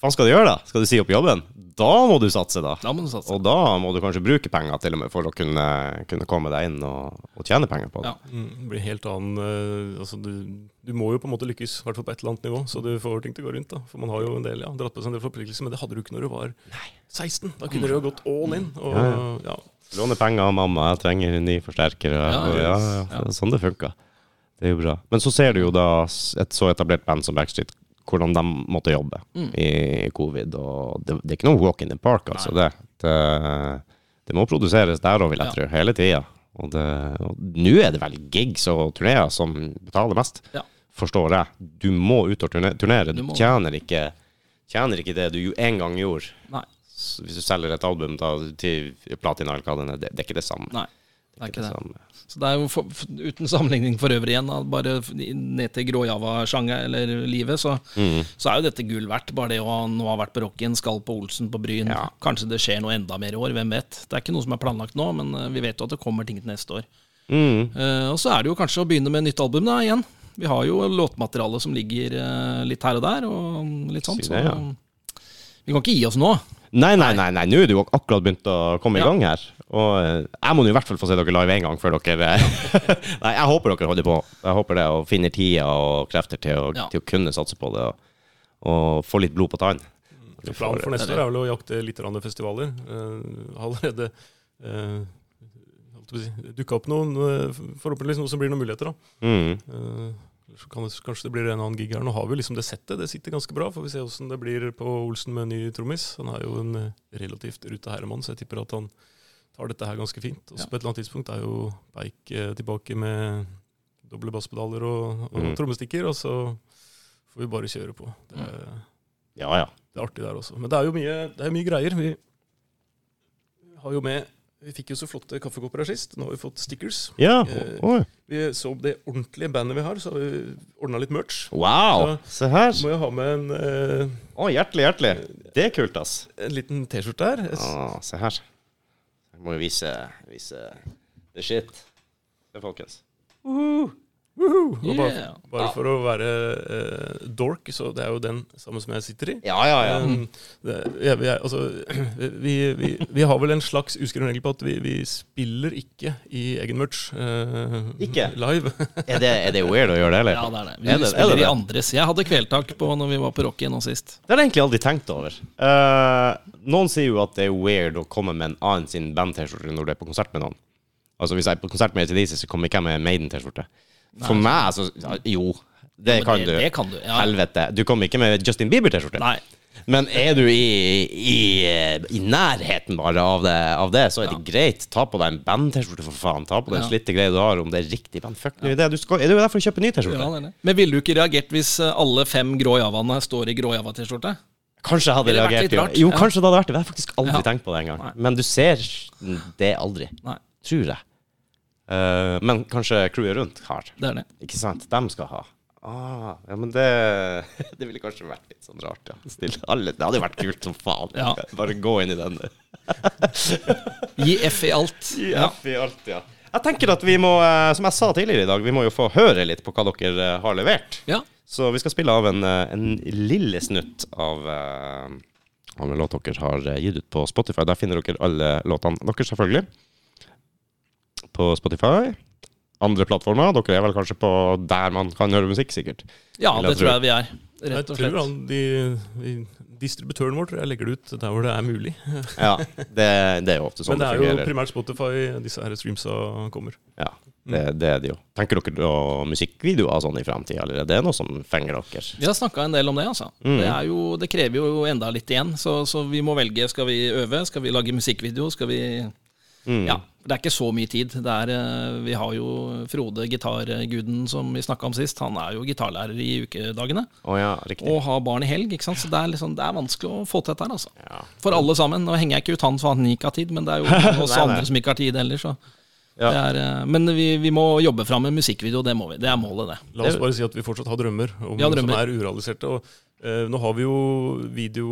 Hva skal du gjøre, da? Skal du si opp jobben? Da må du satse, da. Da må du satse. Og da må du kanskje bruke penger til og med for å kunne, kunne komme deg inn og, og tjene penger på det. Ja. Mm, det blir helt annen eh, altså du, du må jo på en måte lykkes, i hvert fall på et eller annet nivå, så du får ting til å gå rundt. da. For man har jo en del, ja, dratt på seg en del forpliktelser, men det hadde du ikke når du var 16. Da kunne du jo gått all in. Og, Ja, ja. Låne penger av mamma, jeg trenger ny forsterker. Ja, og, ja, ja, Sånn det funka. Det er jo bra. Men så ser du jo da et så etablert band som Backstreet, hvordan de måtte jobbe Mm. i covid. Og det, det er ikke noe walk in the park, altså. Det, det, det må produseres der òg, vil jeg tro, hele tida. Og nå er det vel gigs og turneer som betaler mest, Ja. forstår jeg. Du må ut og turnere. Du Du tjener ikke, tjener ikke det du en gang gjorde. Nei. Hvis du selger et album da, til platina, eller hva det det, er ikke det samme. Nei, det er ikke det. samme. Så det er jo for, uten sammenligning for øvrig igjen, da, bare ned til gråjava-sjanger eller livet, så, Mm. så er jo dette gull verdt. Bare det å nå ha vært på Rocken, skal på Olsen på Bryn. Ja. Kanskje det skjer noe enda mer i år, hvem vet. Det er ikke noe som er planlagt nå, men eh, vi vet jo at det kommer ting til neste år. Mm. Uh, og så er det jo kanskje å begynne med nytt album da, igjen. Vi har jo låtmateriale som ligger uh, litt her og der, og litt sånt. Si Så ja. Vi kan ikke gi oss nå. Nei, nei, nei, nei, nå er det jo akkurat begynt å komme i gang her. Og eh, jeg må nå i hvert fall få se dere live en gang før dere eh, Nei, jeg håper dere holder på. Jeg håper det, og finner tida og krefter til å, Ja. til å kunne satse på det. Og, og få litt blod på tann. Planen for neste år er vel å jakte litt festivaler. Uh, allerede uh, dukka opp noen, forhåpentligvis noe som blir noen muligheter. da. Mm. Eller så kan det, kanskje det blir en annen gig her. Nå har vi liksom det settet, det sitter ganske bra. Får vi se åssen det blir på Olsen med ny trommis. Han er jo en eh, relativt ruta herremann, så jeg tipper at han tar dette her ganske fint. Og så Ja. på et eller annet tidspunkt er jo Beik eh, tilbake med doble basspedaler og, og Mm. trommestikker, og så får vi bare kjøre på. Det er, Ja, ja. det er artig der også. Men det er jo mye, det er mye greier. Vi har jo med Vi fikk jo så flotte kaffekopper her sist. Nå har vi fått stickers. Ja, Eh. Vi så det ordentlige bandet vi har, så har vi ordna litt merch. Wow! Se her. Må jeg ha med en, eh, oh, hjertelig, hjertelig. Det er kult, ass. en liten T-skjorte her. Ah, se her. Jeg må jo vise, vise the shit. Det, folkens. Woohoo! Og bare, Yeah. bare for å være uh, dork, så det er jo den samme som jeg sitter i. Ja, ja, ja. Um, det, ja vi, er- altså, vi, vi, vi har vel en slags uskreven regel på at vi, vi spiller ikke i egen merch uh, Ikke? live. Er det, er det weird å gjøre det, eller? Ja, det er det. Vi Er det- er spiller i andres. Jeg hadde kvelertak på når vi var på Rocky nå sist. Det har jeg egentlig aldri tenkt over. Uh, noen sier jo at det er weird å komme med en annen sin band-T-skjorte når du er på konsert med noen. Altså Hvis jeg er på konsert med ACDC, så kommer ikke jeg med Maiden-T-skjorte. For meg, altså ja, Jo, det Men kan det, du. Det kan du. Ja. Helvete. Du kommer ikke med Justin Bieber-T-skjorte. Men er du i, i, i nærheten bare av det, av det så er det greit. Ta på deg en band-T-skjorte, for faen. Ta på deg en Ja. slitte greie du har, om det er riktig band. Fuck nå i det. Du skal, er du der for å kjøpe ny T-skjorte? det. Men ville du ikke reagert hvis eh, alle fem grå javaene står i grå java-T-skjorte? Kanskje jeg hadde det vært reagert. Jo, jo ja. kanskje det hadde vært det. Jeg har faktisk aldri Ja. tenkt på det engang. Men du ser det aldri. Tror jeg. Eh, men kanskje crewet rundt har. det er det. Ikke sant? De skal ha. Ah, ja, men det Det ville kanskje vært litt sånn rart, ja. Stille alle, det hadde jo vært kult som faen. Ja. Bare gå inn i den. Gi F i alt. Gi Ja. i alt, ja. Jeg tenker at vi må, eh, som jeg sa tidligere i dag, vi må jo få høre litt på hva dere eh, har levert. Ja. Så vi skal spille av en, en lille snutt av av en låt dere har gitt ut på Spotify. Der finner dere alle låtene deres, selvfølgelig. På Spotify. Andre plattformer. Dere er vel kanskje på der man kan høre musikk, sikkert. ja, jeg det tror jeg vi er. Jeg Rett og tror slett. han, de, de, distributøren vår tror jeg legger det ut der hvor det er mulig. Ja, det, det er jo ofte sånn Men det det er jo primært Spotify disse her streamsa kommer. Ja, det, det er det jo. Tenker dere på musikkvideoer sånn i fremtida, eller er det noe som fenger dere? Vi har snakka en del om det, altså. Mm. Det, er jo, det krever jo enda litt igjen, så, så vi må velge. Skal vi øve? Skal vi lage musikkvideo? Skal vi Mm. Ja. Det er ikke så mye tid. Det er, eh, vi har jo Frode, gitarguden som vi snakka om sist. Han er jo gitarlærer i ukedagene. Oh ja. Og har barn i helg. ikke sant? Så det er, liksom, det er vanskelig å få til dette her, altså. Ja. For alle sammen. Nå henger jeg ikke ut han for han ikke har tid, men det er jo oss Nei, nei. andre som ikke har tid heller. Så. Ja. Det er, eh, men vi, vi må jobbe fram en musikkvideo, det må vi. Det er målet, det. La oss bare si at vi fortsatt har drømmer om noe som er urealiserte. Og, nå har vi jo video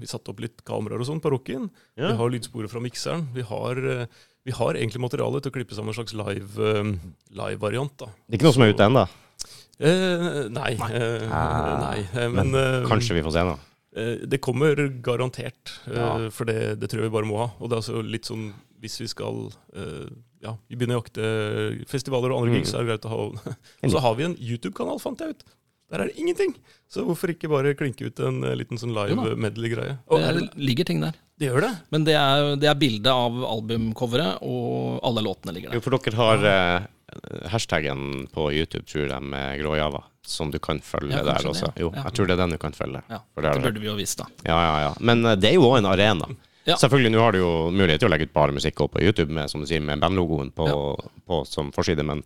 Vi satte opp litt kameraer og sånn på rocken. Ja. Vi har lydsporet fra mikseren. Vi har, eh, vi har egentlig materiale til å klippe sammen en slags live-variant. Live variant. Det er ikke noe som er ute ennå. Eh, nei. eh, Ah, nei. eh, men men Kanskje vi får se noe. eh, det kommer garantert, eh, Ja. for det, det tror jeg vi bare må ha. Og det er altså litt sånn hvis vi skal eh, ja, vi begynner å jakte festivaler og andre Mm. gigs, så er det greit å ha Og så har vi en YouTube-kanal, fant jeg ut. Der er det ingenting! Så hvorfor ikke bare klinke ut en eh, liten sånn live medley-greie? Det det, ligger ting der. det gjør det? Men det er, det er bildet av albumcoveret, og alle låtene ligger der. Jo, for dere har eh, hashtaggen på YouTube, tror jeg, med gråjava, som du kan følge Ja, der også. Jo, Ja. jeg tror det er den du kan følge. Ja, For det Det det. burde vi jo visst, da. Ja, ja, ja. Men eh, det er jo òg en arena. Ja. Selvfølgelig, nå har du jo mulighet til å legge ut bare musikk opp på YouTube med, som du sier, med bandlogoen på, på, som forside, men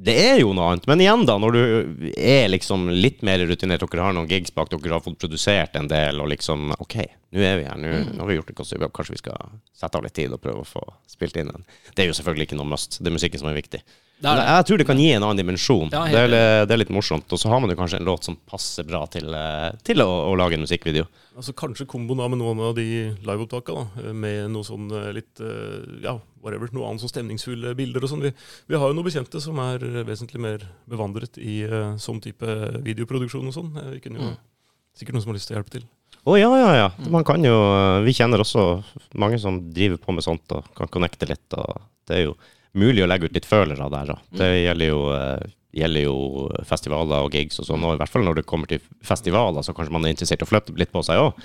det er jo noe annet. Men igjen, da, når du er liksom litt mer rutinert, dere har noen gigs bak, dere har fått produsert en del, og liksom OK, nå er vi her, nå, Mm. har vi gjort det godt, så kanskje vi skal sette av litt tid og prøve å få spilt inn en. Det er jo selvfølgelig ikke noe must, det er musikken som er viktig. Det det. jeg tror det kan gi en annen dimensjon. Ja, det, er, det er litt morsomt. Og så har man jo kanskje en låt som passer bra til, eh, til å, å lage en musikkvideo. Altså Kanskje komboen med noen av de liveopptakene, med noe sånn eh, litt eh, ja, whatever, noe annet som stemningsfulle bilder og sånn. Vi, vi har jo noen bekjente som er vesentlig mer bevandret i sånn type videoproduksjon og sånn. Vi kunne jo Mm. sikkert noen som har lyst til å hjelpe til. Å ja, ja, ja. Man kan jo Vi kjenner også mange som driver på med sånt og kan connecte litt. Og det er jo mulig å legge ut litt følere der. Da. det gjelder jo eh, gjelder jo festivaler og gigs og sånn, og i hvert fall når det kommer til festivaler, så kanskje man er interessert i å flytte litt på seg òg.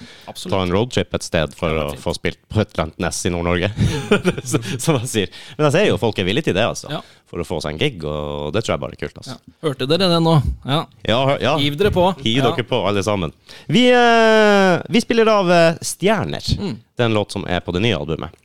Ta en roadtrip et sted for å få spilt på et eller annet nes i Nord-Norge, som jeg sier. Men jeg ser jo folk er villige til det, altså. Ja. For å få seg en gig, og det tror jeg bare er kult, altså. Ja. Hørte dere det nå? Ja. Ja, ja. Hiv dere på. Hiv dere på, alle sammen. Vi, eh, vi spiller av eh, Stjerner. Mm. Det er en låt som er på det nye albumet.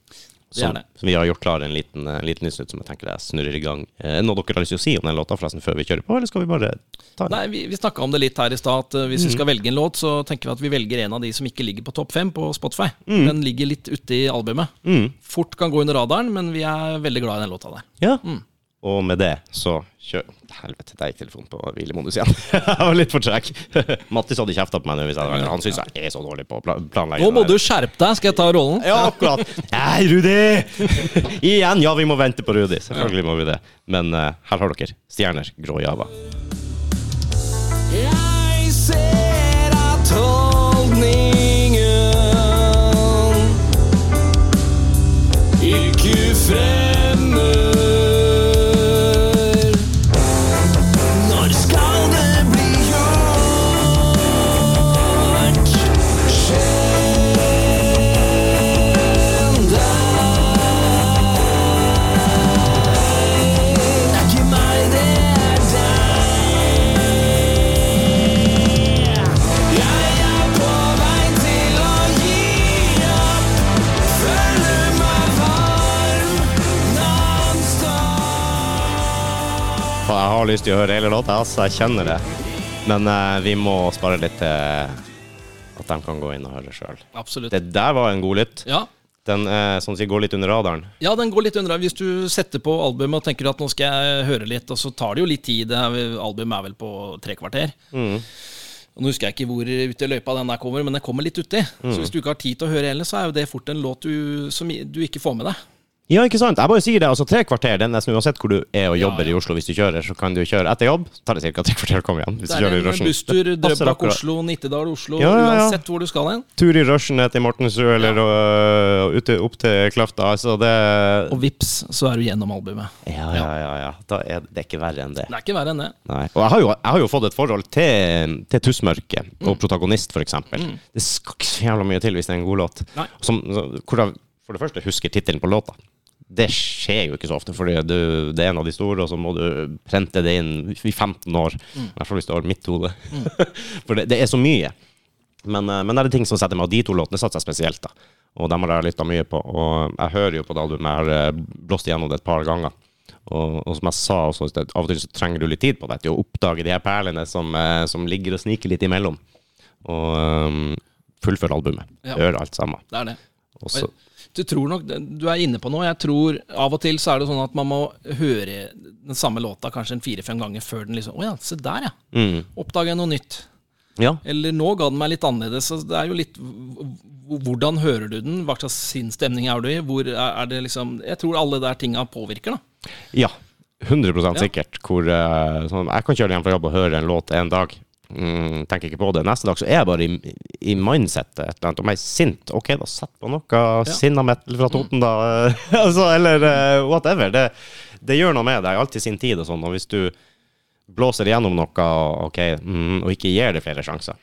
Det Som, det. som vi har gjort klar en liten, en liten snutt, som jeg tenker jeg snurrer i gang. Eh, noe dere har lyst til å si om den låta forresten før vi kjører på, eller skal vi bare ta den? Nei, Vi, vi snakka om det litt her i stad. at, uh, Hvis Mm. vi skal velge en låt, så tenker vi at vi velger en av de som ikke ligger på topp fem på Spotify. Mm. Den ligger litt ute i albumet. Fort kan gå under radaren, men vi er veldig glad i den låta der. Ja. Mm. Og med det så kjør Helvete, der gikk telefonen på hvilemodus igjen. jeg var litt for treg. Mattis hadde kjefta på meg nå hvis jeg hadde Han syns jeg er så dårlig på å planlegge. Nå må du skjerpe deg, skal jeg ta rollen? Ja, akkurat. Hei, Rudi! Igjen, ja, vi må vente på Rudi. Selvfølgelig må vi det. Men uh, her har dere Stjerner, grå Java. Jeg ser at holdningen ikke fremmer. Har lyst til å høre hele låta, altså. Jeg kjenner det. Men uh, vi må spare litt til at de kan gå inn og høre sjøl. Absolutt. Det der var en god lytt. Ja. Den uh, sånn å si, går litt under radaren. ja, den går litt under. radaren. Hvis du setter på albumet og tenker at nå skal jeg høre litt, og så tar det jo litt tid. Albumet er vel på tre kvarter. Mm. Og Nå husker jeg ikke hvor ute i løypa den der kommer, men den kommer litt uti. Mm. Så hvis du ikke har tid til å høre heller, så er jo det fort en låt du, som du ikke får med deg. Ja, ikke sant? Jeg bare sier det. altså Tre kvarter, det er nesten uansett hvor du er og jobber Ja, ja. i Oslo. Hvis du kjører, så kan du kjøre etter jobb. Tar det ca. tre kvarter å komme igjen. Hvis Det du er kjører i en rushen. busstur Drøbak-Oslo, Nittedal, Oslo, Ja, uansett hvor du skal hen. Tur i rushen ned til Mortensrud eller øh, ute opp til Kløfta. Altså, det Og vips, så er du gjennom albumet. Ja, ja, ja. ja. Da er det ikke verre enn det. Det er ikke verre enn det. Nei. Og jeg har, jo, jeg har jo fått et forhold til, til Tussmørket og protagonist, f.eks. eksempel Det skal ikke så jævla mye til hvis det er en god låt. Som, så- hvor jeg for det første husker tittelen på låta. Det skjer jo ikke så ofte, fordi du, det er en av de store, og så må du prente det inn i 15 år. I hvert fall hvis det har mitt hode. For det, det er så mye. Men, eh, men det er det ting som setter meg, og de to låtene satser jeg spesielt. da. Og dem har jeg lytta mye på. Og jeg hører jo på det albumet, jeg har eh, blåst igjennom det et par ganger. Og, og som jeg sa også, av og til så trenger du litt tid på det til å oppdage de her perlene som, eh, som ligger og sniker litt imellom. Og um, fullføre albumet. Ja. Gjør alt sammen. Det er det. Og så, Du tror nok, du er inne på noe. Jeg tror Av og til så er det sånn at man må høre den samme låta kanskje en fire-fem ganger før den liksom Å ja, se der, ja. mm, Oppdager jeg noe nytt. ja. Eller nå ga den meg litt annerledes. Så det er jo litt Hvordan hører du den? Hva slags sinnsstemning er du i? Hvor er, det liksom Jeg tror alle der tinga påvirker, da. ja. 100 sikkert. Hvor, eh, sånn, jeg kan kjøre hjem fra jobb og høre en låt en dag. Mm, tenker ikke på det. Neste dag så er jeg bare i, i mindsettet et eller annet. Om jeg er sint, OK, da sett på noe sinna metal fra Toten, da. altså, eller uh, whatever. Det, det gjør noe med deg. Alltid sin tid og sånn. Og hvis du blåser igjennom noe ok, mm, og ikke gir det flere sjanser,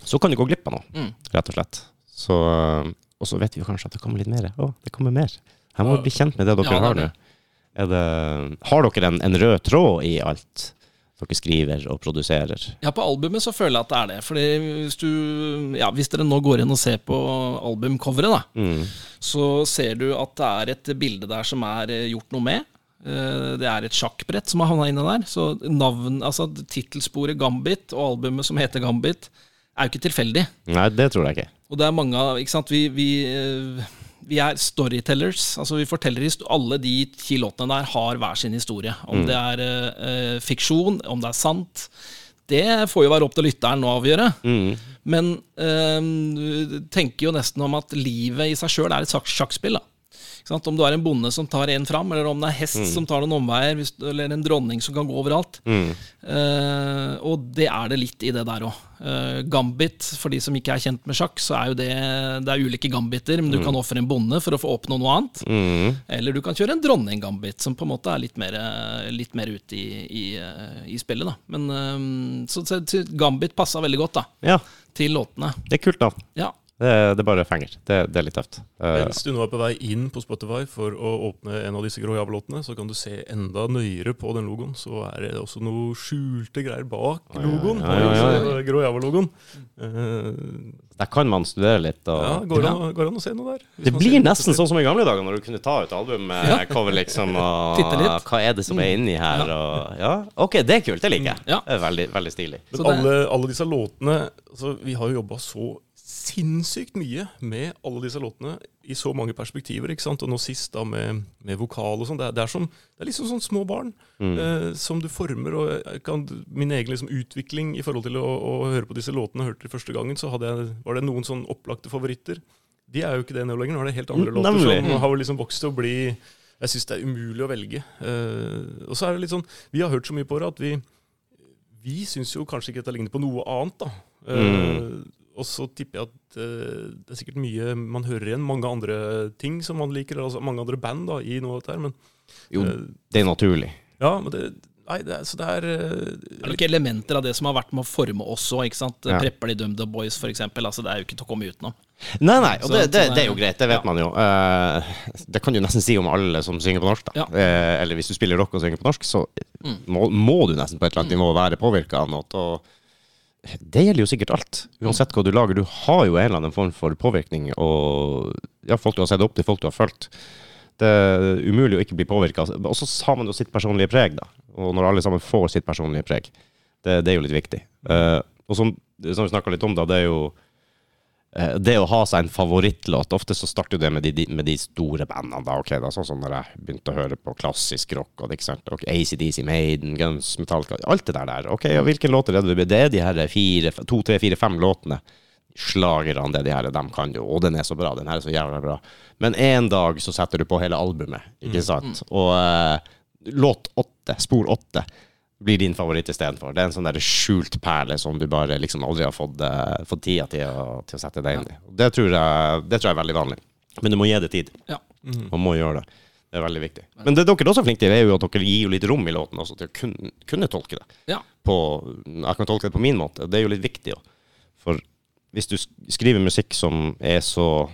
så kan du gå glipp av noe, rett og slett. Så, og så vet vi jo kanskje at det kommer litt mer. Å, det kommer mer. Jeg må bli kjent med det dere Ja, har nå. Er det, har dere en, en rød tråd i alt dere skriver og produserer? Ja, på albumet så føler jeg at det er det. Fordi hvis du Ja, hvis dere nå går inn og ser på albumcoveret, da, Mm. så ser du at det er et bilde der som er eh, gjort noe med. Eh, Det er et sjakkbrett som har havna inne der. Så navn, altså tittelsporet Gambit og albumet som heter Gambit, er jo ikke tilfeldig. Nei, det tror jeg ikke. Og det er mange av Ikke sant, vi, vi, eh, vi er storytellers. Altså vi forteller Alle de ti låtene der har hver sin historie. Om det er eh, eh, fiksjon, om det er sant. Det får jo være opp til lytteren å avgjøre. Mm. Men eh, tenker jo nesten om at livet i seg sjøl er et sjakk- sjakkspill. da. Om du er en bonde som tar en fram, eller om det er hest som tar noen omveier, eller en dronning som kan gå overalt. Mm. Uh, og det er det litt i det der òg. gambit, for de som ikke er kjent med sjakk, så er jo det Det er ulike gambiter, men du kan ofre en bonde for å få oppnå noe annet. Mm. Eller du kan kjøre en dronning-gambit, som på en måte er litt mer, litt mer ute i, i, eh, i spillet. da. Men uh, så så gambit passa veldig godt da, Ja, til låtene. det er kult da. Ja. Det, det bare fenger. Det, det er litt tøft. Eh, Mens du nå er på vei inn på Spotify for å åpne en av disse Grå Java-låtene, så kan du se enda nøyere på den logoen. Så er det også noe skjulte greier bak logoen. ja, ja, ja, Grå Java-logoen. Uh, der kan man studere litt. Og, ja, går det an, går det an å se noe der? Det blir nesten sånn som i gamle dager, når du kunne ta ut albumcover, liksom, og Titte litt. hva er det som er inni her, og Ja, OK, det er kult. Det liker jeg. Ja. Det er veldig, veldig stilig. Men alle, alle disse låtene altså, Vi har jo jobba så sinnssykt mye med alle disse låtene i så mange perspektiver. ikke sant? Og nå sist da med, med vokal og sånn. Det, det, det er liksom sånn små barn Mm. eh, som du former. og jeg kan, Min egen liksom, utvikling i forhold til å, å høre på disse låtene, hørte de første gangen, så jeg, var det noen sånn opplagte favoritter. De er jo ikke det nå lenger. Nå er det helt andre Mm, låter nemlig. som har liksom vokst til å bli Jeg syns det er umulig å velge. Eh, og så er det litt sånn Vi har hørt så mye på det at vi vi syns jo kanskje ikke dette ligner på noe annet, da. Mm. Eh, og så tipper jeg at eh, det er sikkert mye man hører igjen. Mange andre ting som man liker, altså mange andre band da, i noe av dette her. Men Jo, eh, det er naturlig. ja, men det Nei, det er, så det er eh, Det er nok elementer av det som har vært med å forme oss òg. Ja. Prepper de DumDum Boys, for eksempel. Altså, det er jo ikke til å komme utenom. Nei, nei, og det, det, det er jo greit, det vet ja. man jo. Eh, det kan du nesten si om alle som synger på norsk, da. Ja. Eller hvis du spiller rock og synger på norsk, så Mm. må, må du nesten på et eller annet nivå være påvirka av noe. Og det gjelder jo sikkert alt. Uansett hva du lager. Du har jo en eller annen form for påvirkning, og ja, folk du har sett opp til, folk du har fulgt. Det er umulig å ikke bli påvirka. Og så har man jo sitt personlige preg, da. Og når alle sammen får sitt personlige preg, det, det er jo litt viktig. Uh, og som, som vi snakka litt om, da, det er jo det å ha seg en favorittlåt Ofte så starter jo det med de, med de store bandene. da, ok da, Sånn som når jeg begynte å høre på klassisk rock. og det, ikke sant, ok, ACDC, Maiden, Guns, Metallica Alt det der. der. Ok, og Hvilke låter er det? Det er de her fire, to, tre, fire, fem låtene. Slagerne, det de her, de kan jo. Og den er så bra. Den her er så jævla bra. Men en dag så setter du på hele albumet, ikke sant? Og eh, låt åtte, spor åtte, blir din favoritt istedenfor. Det er en sånn der skjult perle som du bare liksom aldri har fått, uh, fått tida til å, til å sette deg inn i. Det tror, jeg, det tror jeg er veldig vanlig. Men du må gi det tid. Ja. Man må gjøre det. Det er veldig viktig. Men det dere er også flinke til, er jo at dere gir jo litt rom i låten også til å kunne, kunne tolke det. Ja. På, jeg kan tolke det på min måte. Det er jo litt viktig. også. For hvis du skriver musikk som er så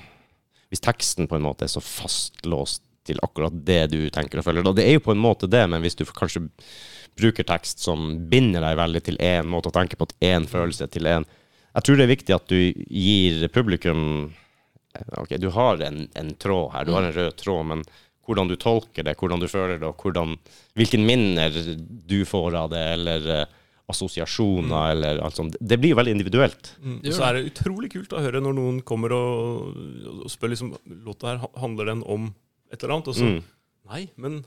Hvis teksten på en måte er så fastlåst til akkurat det du tenker og føler, da det er jo på en måte det, men hvis du kanskje bruker tekst som binder deg veldig til én måte å tenke på, til én følelse, til én Jeg tror det er viktig at du gir publikum Ok, du har en, en tråd her, du har en rød tråd, men hvordan du tolker det, hvordan du føler det, og hvordan, hvilke minner du får av det, eller eh, assosiasjoner, eller alt sånt. Det blir jo veldig individuelt. Mm. Og så er det utrolig kult å høre når noen kommer og, og spør liksom Låta her, handler den om et eller annet? Og så Mm. Nei, men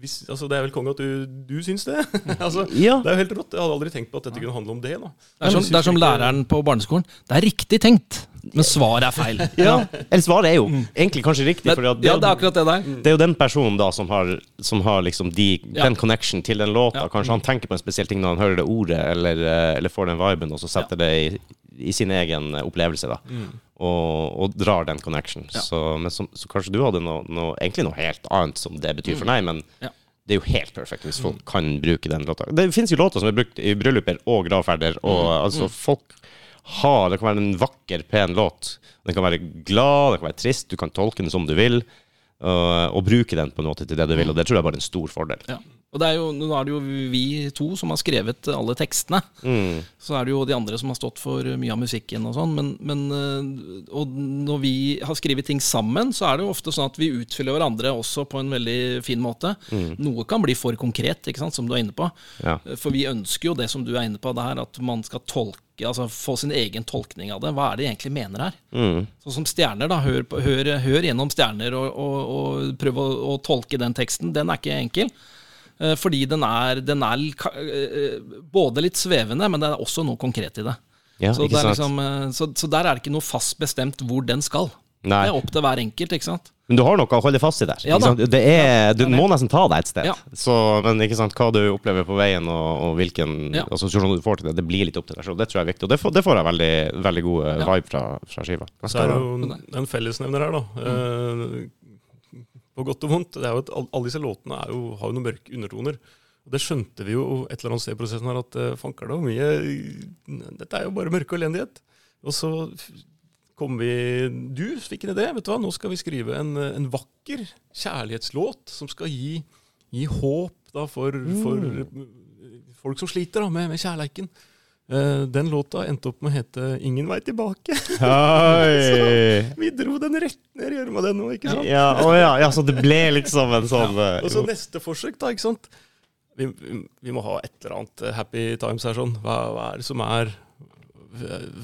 hvis, altså, det er vel konge at du, du syns det? altså, Ja. det er jo helt rått. Jeg hadde aldri tenkt på at dette kunne handle om det. da. Det er som, det er som læreren på barneskolen. Det er riktig tenkt, men svaret er feil. Ja, eller svaret er jo egentlig kanskje riktig, Det, det, ja, det er akkurat det der. det er jo den personen da som har, som har liksom de, Ja. den connection til den låta. Ja. Kanskje han tenker på en spesiell ting når han hører det ordet, eller, eh, eller får den viben, og så setter det i, i sin egen eh, opplevelse, da. Og, og drar den connection. Ja. Så, men som, så kanskje du hadde noe, noe, egentlig noe helt annet som det betyr for deg, men Ja. Det er jo helt perfekt hvis folk kan bruke den låta. Det finnes jo låter som er brukt i brylluper og gravferder, og altså folk har Det kan være en vakker, pen låt. Den kan være glad, den kan være trist, du kan tolke den som du vil, og, og bruke den på en måte til det du vil, og det tror jeg bare er en stor fordel. Ja. Og det er jo, nå er det jo vi to som har skrevet alle tekstene. Mm. Så er det jo de andre som har stått for mye av musikken og sånn. Men, men øh, og når vi har skrevet ting sammen, så er det jo ofte sånn at vi utfyller hverandre også på en veldig fin måte. Noe kan bli for konkret, ikke sant, som du er inne på. Ja. For vi ønsker jo det som du er inne på, det her, at man skal tolke Altså få sin egen tolkning av det. Hva er det de egentlig mener her? Mm. Sånn som stjerner, da. Hør, hør, hør gjennom stjerner og, og, og prøv å, å tolke den teksten. Den er ikke enkel. Eh, Fordi den er, den er ka- eh, både litt svevende, men det er også noe konkret i det. Ja, så, ikke det er sant? liksom, eh, så, så der er det ikke noe fast bestemt hvor den skal. Nei. Det er opp til hver enkelt, ikke sant. Men du har noe å holde fast i der. Ja ikke sant? Det er, du må nesten ta deg et sted. Ja. Så, men ikke sant, hva du opplever på veien, og, og hvilken Ja. assosiasjon du får til det, det blir litt opp til deg sjøl. Det tror jeg er viktig. Og det får, det får jeg veldig, veldig god eh, Ja. vibe fra, fra skiva. Det Så er det jo en fellesnevner her, da. Eh, på godt og vondt. Det er jo at Alle disse låtene er jo, har jo noen mørke undertoner. Og Det skjønte vi jo et eller annet sted i prosessen her, at uh, fanker det jo mye Dette er jo bare mørke og elendighet. Og så kom vi Du fikk en idé. vet du hva, Nå skal vi skrive en, eh, en vakker kjærlighetslåt som skal gi, gi håp da, for, for eh, folk som sliter da, med, med kjærleiken. Eh, den låta endte opp med å hete 'Ingen vei tilbake'. Oi! Vi dro den rett ned i gjørma, den òg, ikke sant? Ja, å ja, ja, så det ble liksom en sånn ja. Og så neste forsøk, da, ikke sant. Vi, vi, må ha et eller annet eh, happy times her, sånn. Hva, hva er det som er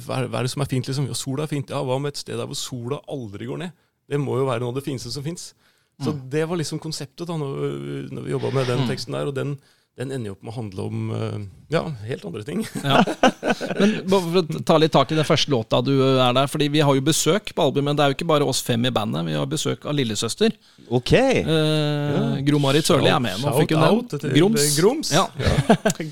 hva hva er det som er fint, liksom? Ja, sola er fint. Ja, hva med et sted der hvor sola aldri går ned? Det må jo være noe av det fineste som fins. Så det var liksom konseptet da når, når vi jobba med den teksten der. Og den, den ender jo opp med å handle om eh, ja, helt andre ting. Ja. Men bare for å ta litt tak i den første låta du er der, fordi vi har jo besøk på albumet. Det er jo ikke bare oss fem i bandet, vi har besøk av lillesøster. OK! Eh, Gro-Marit Sørli er med. Nå fikk hun out den. til Groms. Grums. Ja.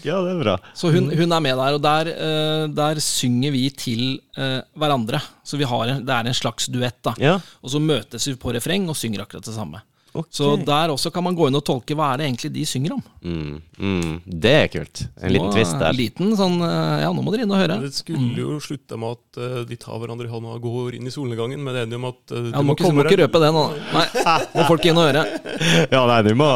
Ja, det er bra. Så hun, hun er med der, og der, eh, der synger vi til eh, hverandre. Så vi har en, det er en slags duett, da. Ja. Og så møtes vi på refreng og synger akkurat det samme. Ok. Så der også kan man gå inn og tolke hva er det egentlig de synger om. Mm, mm, det er kult. En liten Nå, twist der. Liten sånn eh, Ja, nå må dere inn og høre. Det skulle jo slutte med at uh, de tar hverandre i hånda og går inn i solnedgangen, men det ender jo med at uh, Ja, du må, ikke, du må ikke røpe det nå. Nei, må folk inn og høre. Ja, nei, nå må,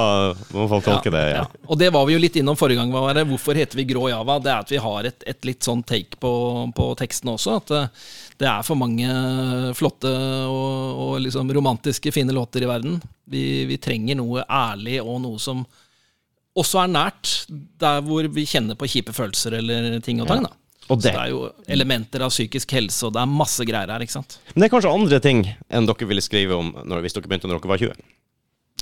må folk tolke det. Ja. Og det var vi jo litt innom forrige gang. Var det? Hvorfor heter vi Grå Java? Det er at vi har et, et litt sånn take på, på teksten også. At eh, det er for mange flotte og, og liksom romantiske, fine låter i verden. Vi, vi trenger noe ærlig og noe som også er nært der hvor vi kjenner på kjipe følelser eller ting og tang. da. Og Så det. det er jo elementer av psykisk helse, og det er masse greier her. ikke sant? Men det er kanskje andre ting enn dere ville skrive om når, hvis dere begynte når dere var 20?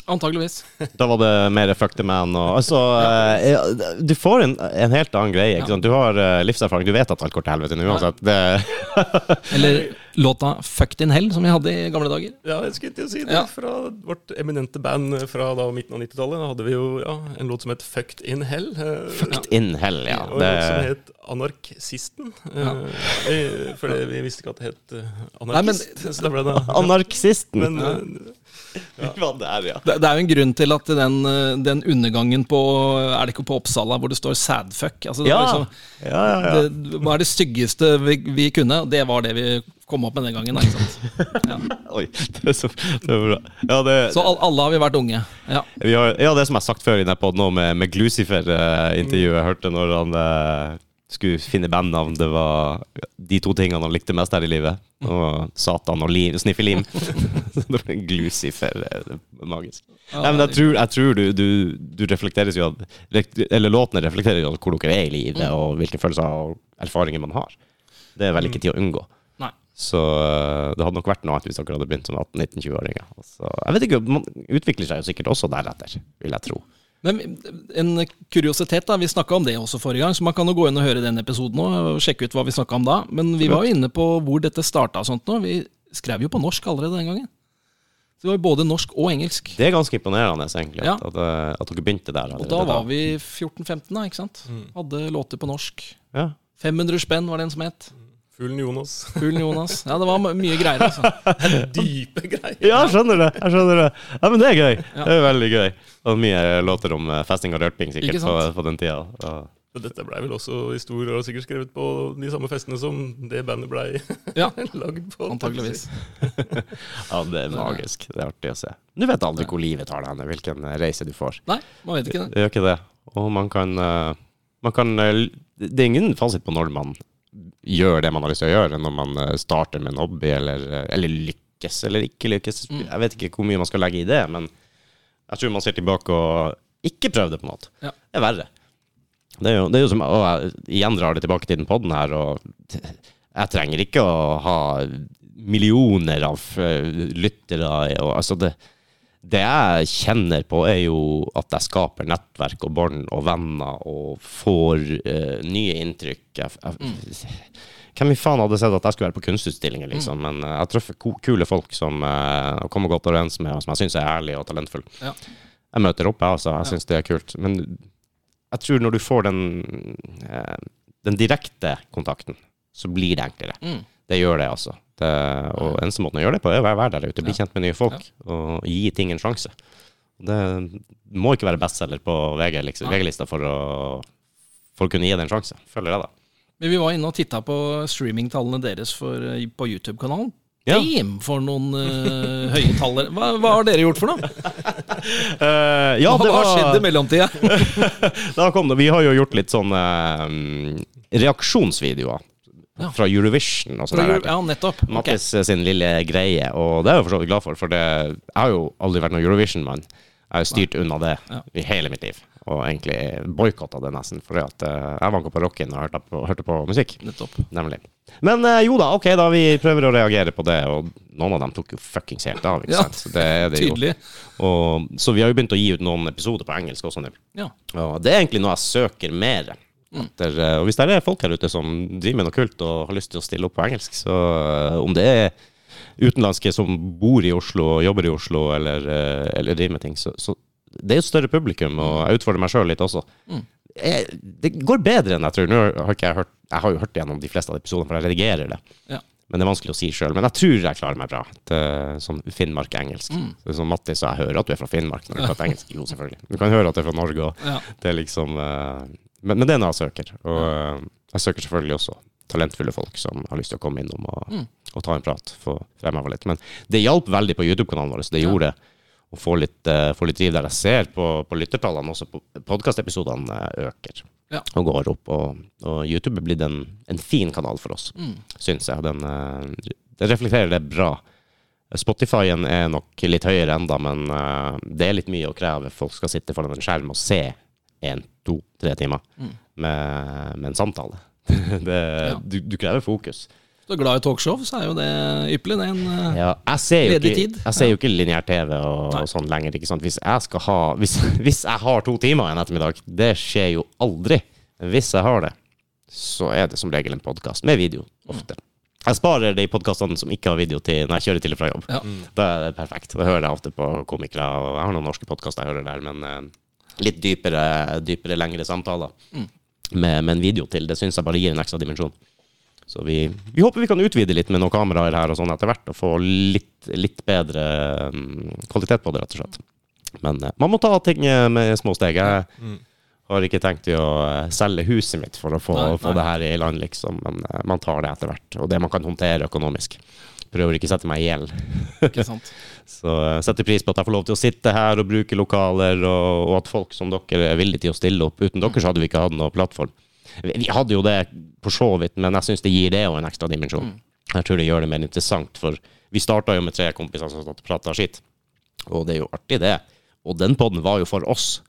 Antageligvis. Da var det mer Fuck the man og Altså, eh, ja, du får en, en helt annen greie. ikke sant? Du har uh, livserfaring, du vet at alt går til helvete nå uansett. Det, Eller låta 'Fucked in Hell', som vi hadde i gamle dager. Ja, jeg skulle til å si det. Ja. Fra vårt eminente band fra da midten av 90-tallet Da hadde vi jo ja, en låt som het 'Fucked in Hell'. eh, Fucked in hell, ja. Og en låt som het 'Anarkisten'. Ja. Eh, for vi visste ikke at det het anarkist. Nei, men- så da ble det anarkisten. Men eh, Hva det er, ja. Det, det er jo en grunn til at den, eh, den undergangen på Er det ikke på Oppsala hvor det står 'sadfuck'? Altså, det Ja. liksom, Ja, ja, ja. det, hva er det styggeste vi, vi kunne? Og det var det vi kom opp med den gangen. Ikke sant? Ja. Oi, det er, så, det er bra. Ja, det, Så all, alle har vi vært unge. Ja. vi har, ja, det som jeg har sagt før i denne podden med, med Glucifer-intervjuet jeg hørte når han eh, skulle finne bandnavn, det var de to tingene han likte mest her i livet. Og Satan og lim, sniffe lim. Så det ble Glucifer. eh, Magisk. Nei, men jeg tror, jeg tror du, du, du reflekteres jo Eller låtene reflekterer jo hvor dere er i livet, og hvilke følelser og erfaringer man har. Det er vel ikke tid å unngå. Nei. Så øh, det hadde nok vært noe annet hvis dere hadde begynt som 18-19-20-åringer. Jeg vet ikke, Man utvikler seg jo sikkert også deretter, vil jeg tro. Men en kuriositet, da. Vi snakka om det også forrige gang, så man kan jo gå inn og høre den episoden og sjekke ut hva vi snakka om da. Men vi var jo inne på hvor dette starta og sånt nå. Vi skrev jo på norsk allerede den gangen. Så det var jo både norsk og engelsk. Det er ganske imponerende, egentlig, Ja. at, at, øh, dere begynte der. Og da var vi 14-15, da, ikke sant? Hadde låter på norsk. ja. 500 spenn var det en som het. Fuglen Jonas. Fuglen Jonas. Ja, det var mye greier, altså. Dype greier. ja, jeg skjønner det! jeg skjønner det Ja, Men det er gøy. Ja. Det er veldig gøy. Det var mye låter om øh, festing og rørping sikkert på, på den tida. Ja. Dette blei vel også historier og sikkert skrevet på de samme festene som det bandet blei Ja, lagd på. antageligvis. ja, det er magisk. Det er artig å se. Du vet aldri hvor livet tar deg hen, hvilken øh, reise du får. Nei, man vet ikke det. Det gjør ikke det. Og man kan, eh, man kan eh, Det er ingen fasit på når man gjør det man har lyst til å gjøre, når man eh, starter med en hobby, eller, eh, eller lykkes eller ikke lykkes. Mm. Jeg vet ikke hvor mye man skal legge i det, men jeg tror man ser tilbake og ikke prøver det på noe. Ja. Det er verre. Det er jo, det er jo som Og jeg igjen drar det tilbake til den poden her, og jeg trenger ikke å ha millioner av eh, lyttere. Og, altså det, det jeg kjenner på, er jo at jeg skaper nettverk og bånd og venner og får uh, nye inntrykk. Jeg, jeg, Hvem i faen hadde sett at jeg skulle være på kunstutstillinger, liksom? Men uh, jeg treffer kule folk som uh, kommer godt overens med, og som jeg syns er ærlige og talentfulle. Ja. Jeg møter opp, jeg, altså. Jeg syns det er kult. Men jeg tror når du får den, uh, den direkte kontakten, så blir det enklere. Mm. Det gjør det, altså. Det, og eneste måten å gjøre det på, er å være der ute, bli kjent med nye folk og gi ting en sjanse. Det må ikke være bestselger på VG, liksom, VG-lista for, å- for å kunne gi det en sjanse, føler jeg da. Men vi var inne og titta på streamingtallene deres for, eh, på YouTube-kanalen. Ja. Damn, for noen uh, høye tall. Hva, hva har dere gjort for noe? uh, ja, hva det har skjedd i mellomtida? da kom det, vi har jo gjort litt sånne uh, reaksjonsvideoer Ja. fra Eurovision og sånn. der. Ja, nettopp. Mattis okay. sin lille greie, og det er jeg for så vidt glad for. For det, jeg har jo aldri vært noen Eurovision-mann. Jeg har styrt unna det Ja. i hele mitt liv. Og egentlig boikotta det nesten, for jeg vanka på rocken og hørte på, hørte på musikk. Nettopp. Nemlig. Men eh, jo da, ok, da vi prøver å reagere på det, og noen av dem tok jo fuckings helt av, ikke Ja, sant? Så det er det jo. Tydelig. Og, så vi har jo begynt å gi ut noen episoder på engelsk også nå. Ja. Og det er egentlig noe jeg søker mer etter. eh, Og hvis det er folk her ute som driver med noe kult og har lyst til å stille opp på engelsk, så eh, om det er utenlandske som bor i Oslo og jobber i Oslo eller, eh, eller driver med ting, så, så det er jo et større publikum, og jeg utfordrer meg sjøl litt også. Mm. Jeg, det går bedre enn jeg tror. Nå har ikke jeg hørt Jeg har jo hørt gjennom de fleste av episodene, for jeg redigerer det. Ja. Men det er vanskelig å si sjøl. Men jeg tror jeg klarer meg bra til som Finnmark-engelsk. Mm. Så Som Mattis jeg hører at du er fra Finnmark når du prater engelsk. Jo, selvfølgelig. Du kan høre at du er fra Norge òg. Ja. Det er liksom eh, men, men det er noe jeg søker. Og eh, jeg søker selvfølgelig også talentfulle folk som har lyst til å komme innom og, Mm. og ta en prat. For fremheva litt. Men det hjalp veldig på YouTube-kanalen vår. Så det gjorde å få litt, uh, få litt driv der. Jeg ser på, på lyttertallene også, på podkastepisodene øker Ja. og går opp. Og, og YouTube er blitt en, en fin kanal for oss, Mm. syns jeg. Den, eh, det reflekterer det bra. Spotify-en er nok litt høyere enda, men eh, det er litt mye å kreve. Folk skal sitte foran en skjerm og se én, to, tre timer Mm. med, med en samtale. det, Ja. du, du krever fokus. Du er glad i talkshow, så er jo det ypperlig. Det er en eh, Ja, jeg ser jo Ledig ikke, tid. jeg ser jo ikke lineær-TV og, og sånn lenger. Ikke sant? Hvis jeg ha hvis, hvis jeg har to timer en ettermiddag, det skjer jo aldri. Hvis jeg har det, så er det som regel en podkast med video. Ofte. Jeg sparer de podkastene som ikke har video til når jeg kjører til og fra jobb. Ja. Da er det perfekt. Da hører jeg ofte på komikere, og jeg har noen norske podkaster jeg hører der, men eh, litt dypere, dypere lengre samtaler Mm. med, med en video til. Det syns jeg bare gir en ekstra dimensjon. Så vi, vi håper vi kan utvide litt med noen kameraer her og sånn etter hvert, og få litt, litt bedre mm, kvalitet på det, rett og slett. Men eh, man må ta ting eh, med små steg. Jeg Mm. har ikke tenkt å eh, selge huset mitt for å få, Nei, få det her i land, liksom. Men man tar det etter hvert. Og det man kan håndtere økonomisk. Prøver ikke å sette meg i gjeld. Så jeg setter pris på at jeg får lov til å sitte her og bruke lokaler, og, og at folk som dere er villige til å stille opp. Uten dere så hadde vi ikke hatt noen plattform. Vi hadde jo det for så vidt, men jeg syns det gir det òg en ekstra dimensjon. Jeg tror det gjør det mer interessant, for vi starta jo med tre kompiser som prata skitt. Og det er jo artig, det. Og den podden var jo for oss.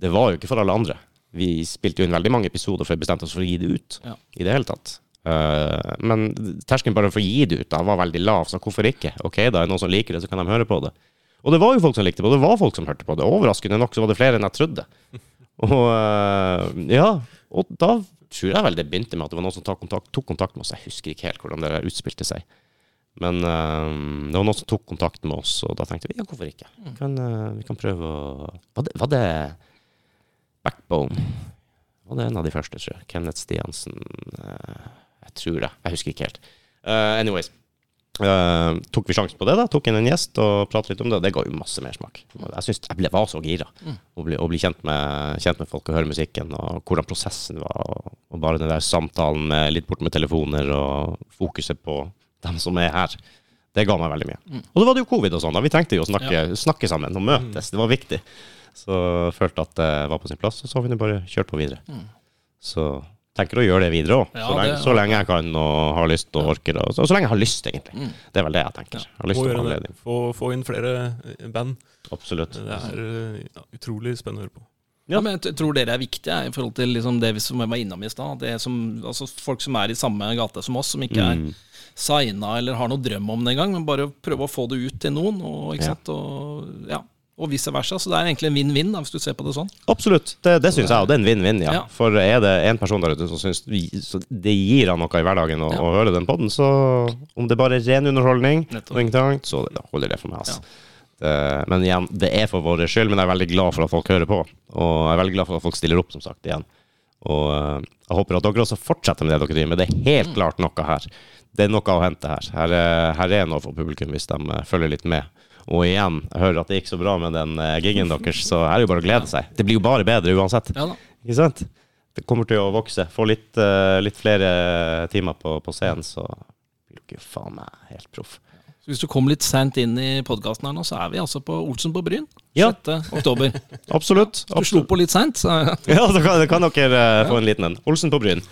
Det var jo ikke for alle andre. Vi spilte jo inn veldig mange episoder før vi bestemte oss for å gi det ut. Ja. I det hele tatt. Eh, men terskelen bare for å gi det ut da var veldig lav, så hvorfor ikke? Ok, da er det noen som liker det, så kan de høre på det. Og det var jo folk som likte det, og det var folk som hørte på det. Overraskende nok så var det flere enn jeg trodde. Og uh, ja, og da tror jeg vel det begynte med at det var noen som tok kontakt, tok kontakt med oss. Jeg husker ikke helt hvordan det utspilte seg. Men uh, det var noen som tok kontakt med oss, og da tenkte vi ja, hvorfor ikke? Vi kan, vi kan prøve å Var det, var det Backbone? Var det en av de første, tror jeg? Kenneth Stiansen? eh, jeg tror det. Jeg husker ikke helt. Uh, anyways. Uh, tok vi sjansen på det, da? Tok inn en gjest og pratet litt om det. Det ga jo masse mersmak. Jeg synes jeg ble, var så gira å bli, å bli kjent, med, kjent med folk og høre musikken, og hvordan prosessen var. Og, og bare den der samtalen med litt bort med telefoner og fokuset på dem som er her. Det ga meg veldig mye. Og da var det jo covid og sånn. da Vi trengte jo å snakke, snakke sammen og møtes. Det var viktig. Så følte at det var på sin plass, og så har vi nå bare kjørt på videre. Så tenker å gjøre det videre òg. Ja, så, så lenge jeg kan og har lyst og orker. Og så, så lenge jeg har lyst, egentlig. Mm. Det er vel det jeg tenker. Jeg har lyst Få, til gjøre det. få, få inn flere eh, band. Absolutt. Det er eh, ja, utrolig spennende å høre på. Ja, men jeg tror dere er viktige i forhold til liksom det vi som var innom i stad. Altså Folk som er i samme gate som oss, som ikke er signa eller har noe drøm om det engang, men bare prøve å få det ut til noen, og, ikke Ja. sant? Og, ja, og vice versa. Så det er egentlig en vinn-vinn, hvis du ser på det sånn. Absolutt, det, det syns jeg, og det er en vinn-vinn, ja. Ja. For er det en person der ute som syns det gir han noe i hverdagen å, Ja. å høre den podden, så om det bare er ren underholdning ingenting så holder det for meg. Altså. Det, men igjen, det er for vår skyld, men jeg er veldig glad for at folk hører på. Og jeg er veldig glad for at folk stiller opp, som sagt, igjen. Og eh, jeg håper at dere også fortsetter med det dere driver med. Det er helt klart noe her. Det er noe å hente her. Her er, her er noe for publikum hvis de eh, følger litt med. Og igjen, jeg hører at det gikk så bra med den uh, gigen deres, så her er det jo bare å glede seg. Det blir jo bare bedre uansett. Ja. Ikke sant? Det kommer til å vokse. Få litt, eh, litt flere timer på, på scenen, så blir dere jo faen meg helt proff. Så hvis du kom litt seint inn i podkasten her nå, så er vi altså på Olsen på Bryn. Ja. 6. oktober. Absolutt. Du slo på litt seint, så Ja, da kan, kan dere uh, få en liten en. Olsen på Bryn.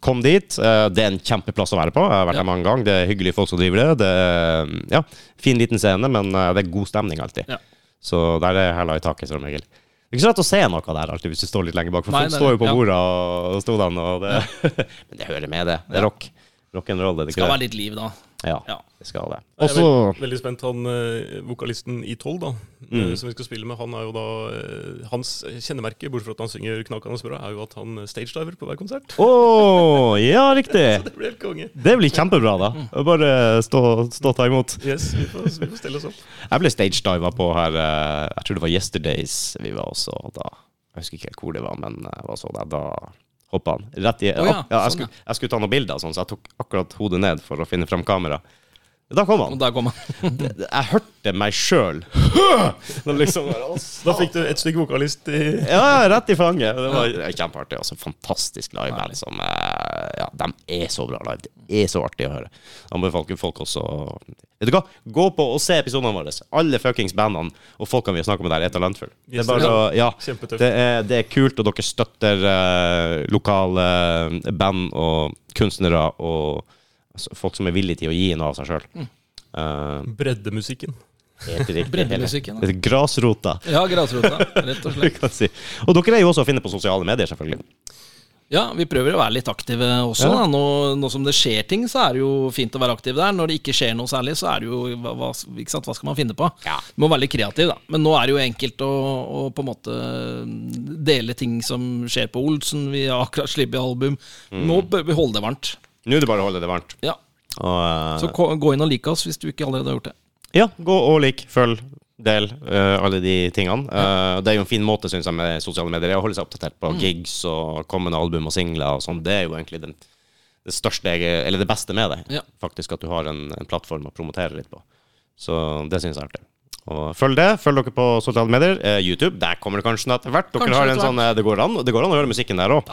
Kom dit. Uh, det er en kjempeplass å være på. Jeg har vært Ja. der mange ganger. Det er hyggelige folk som driver det. Det er ja, fin liten scene, men uh, det er god stemning alltid. Ja. Så der er hæla i taket som regel. Det er ikke så lett å se noe der alltid hvis du står litt lenger bak, for Nei, folk står jo på Ja. og, og stodene, og det Men det hører med, det. Det er rock. Rock'n'roll, det roll det skal være litt liv, da. Ja, Ja. det skal det. Jeg er veldig spent. Han eh, vokalisten i Tolv, da, Mm. eh, som vi skal spille med, han er jo da eh, Hans kjennemerke, bortsett fra at han synger knakende bra, er jo at han stagediver på hver konsert. Oh, ja, riktig! Det blir helt konge. Det blir kjempebra, da. Bare stå, stå og ta imot. Yes, vi får, vi får stille oss opp. Jeg ble stagediva på her Jeg tror det var Yesterdays vi var også da. Jeg husker ikke helt hvor det var, men jeg var så der. Da hoppa han. Rett i oh, ja, ja, jeg, sånn, skulle, jeg skulle ta noen bilder, sånn, så jeg tok akkurat hodet ned for å finne fram kamera. Da kom han. der kom han. Jeg hørte meg sjøl. Liksom, Da fikk du et stykke vokalist i ja, rett i fanget. Det var kjempeartig. Altså, fantastisk liveband som eh, Ja, de er så bra live. Det er så artig å høre. Anbefaler folk også Vet du hva? Gå på og se episodene våre. Alle fuckings bandene og folkene vi har snakka med der, er talentfulle. Det er bare å Ja. Det er, det er kult, og dere støtter uh, lokale eh, band og kunstnere og folk som er villige til å gi noe av seg sjøl. breddemusikken. helt riktig. Breddemusikken, Det er grasrota, Ja, grasrota, rett og slett. si. Og dere er jo også å finne på sosiale medier, selvfølgelig. Ja, vi prøver å være litt aktive også. Ja. Nå, nå som det skjer ting, så er det jo fint å være aktiv der. Når det ikke skjer noe særlig, så er det jo hva, sant? hva skal man finne på? Ja. Du må være litt kreativ, da. Men nå er det jo enkelt å, å på en måte dele ting som skjer på Olsen. Vi har akkurat sluppet album. Mm. Nå bør vi holde det varmt. Nå er det bare å holde det varmt. Ja. Og, eh, Så ko- gå inn og like oss hvis du ikke allerede har gjort det. ja, gå og lik, følg, del, eh, alle de tingene. Eh, det er jo en fin måte, syns jeg, med sosiale medier, å holde seg oppdatert på gigs og kommende album og singler og sånn. Det er jo egentlig den, det største, jeg- eller det beste med det. Ja. Faktisk at du har en, en plattform å promotere litt på. Så det syns jeg er artig. Og følg det. Følg dere på sosiale medier. Eh, YouTube, der kommer det kanskje etter hvert. Dere Kanskje har en sånn, eh, det, går an, det går an å høre musikken der òg.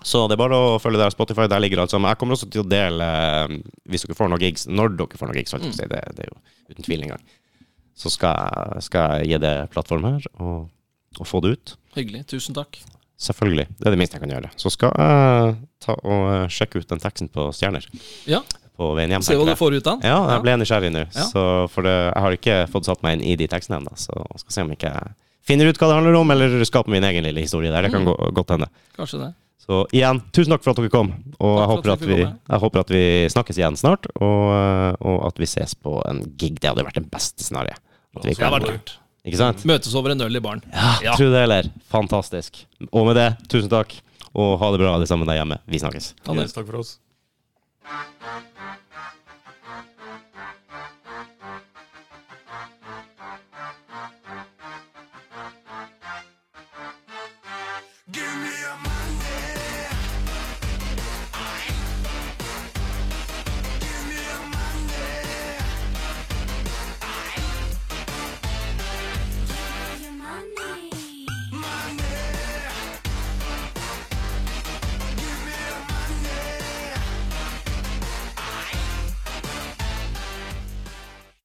Så det er bare å følge der. Spotify, der ligger alt sammen. Jeg kommer også til å dele, eh, hvis dere får noen gigs, når dere får noen gigs, si. det, det er jo uten tvil engang. Så skal skal jeg gi det plattform her, og, og få det ut. Hyggelig. Tusen takk. Selvfølgelig. Det er det minste jeg kan gjøre. Så skal jeg ta og eh, sjekke ut den teksten på Stjerner Ja, på veien hjem. Se hva du får ut av den. Ja, jeg ble nysgjerrig nå. Ja. Så for det, jeg har ikke fått satt meg inn i de tekstene ennå, så jeg skal se om ikke jeg finner ut hva det handler om, eller skaper min egen lille historie der. Det Mm. kan gå, godt hende. Kanskje det. Så igjen, tusen takk for at dere kom. Og jeg håper at vi jeg håper at vi snakkes igjen snart, og, og at vi ses på en gig. Det hadde vært det beste scenarioet. Det hadde vært kult. Ikke sant? Møtes over en øl i baren. Ja, Tro det eller. Fantastisk. Og med det, tusen takk, og ha det bra alle sammen der hjemme. Vi snakkes. Ha det. Yes, takk for oss.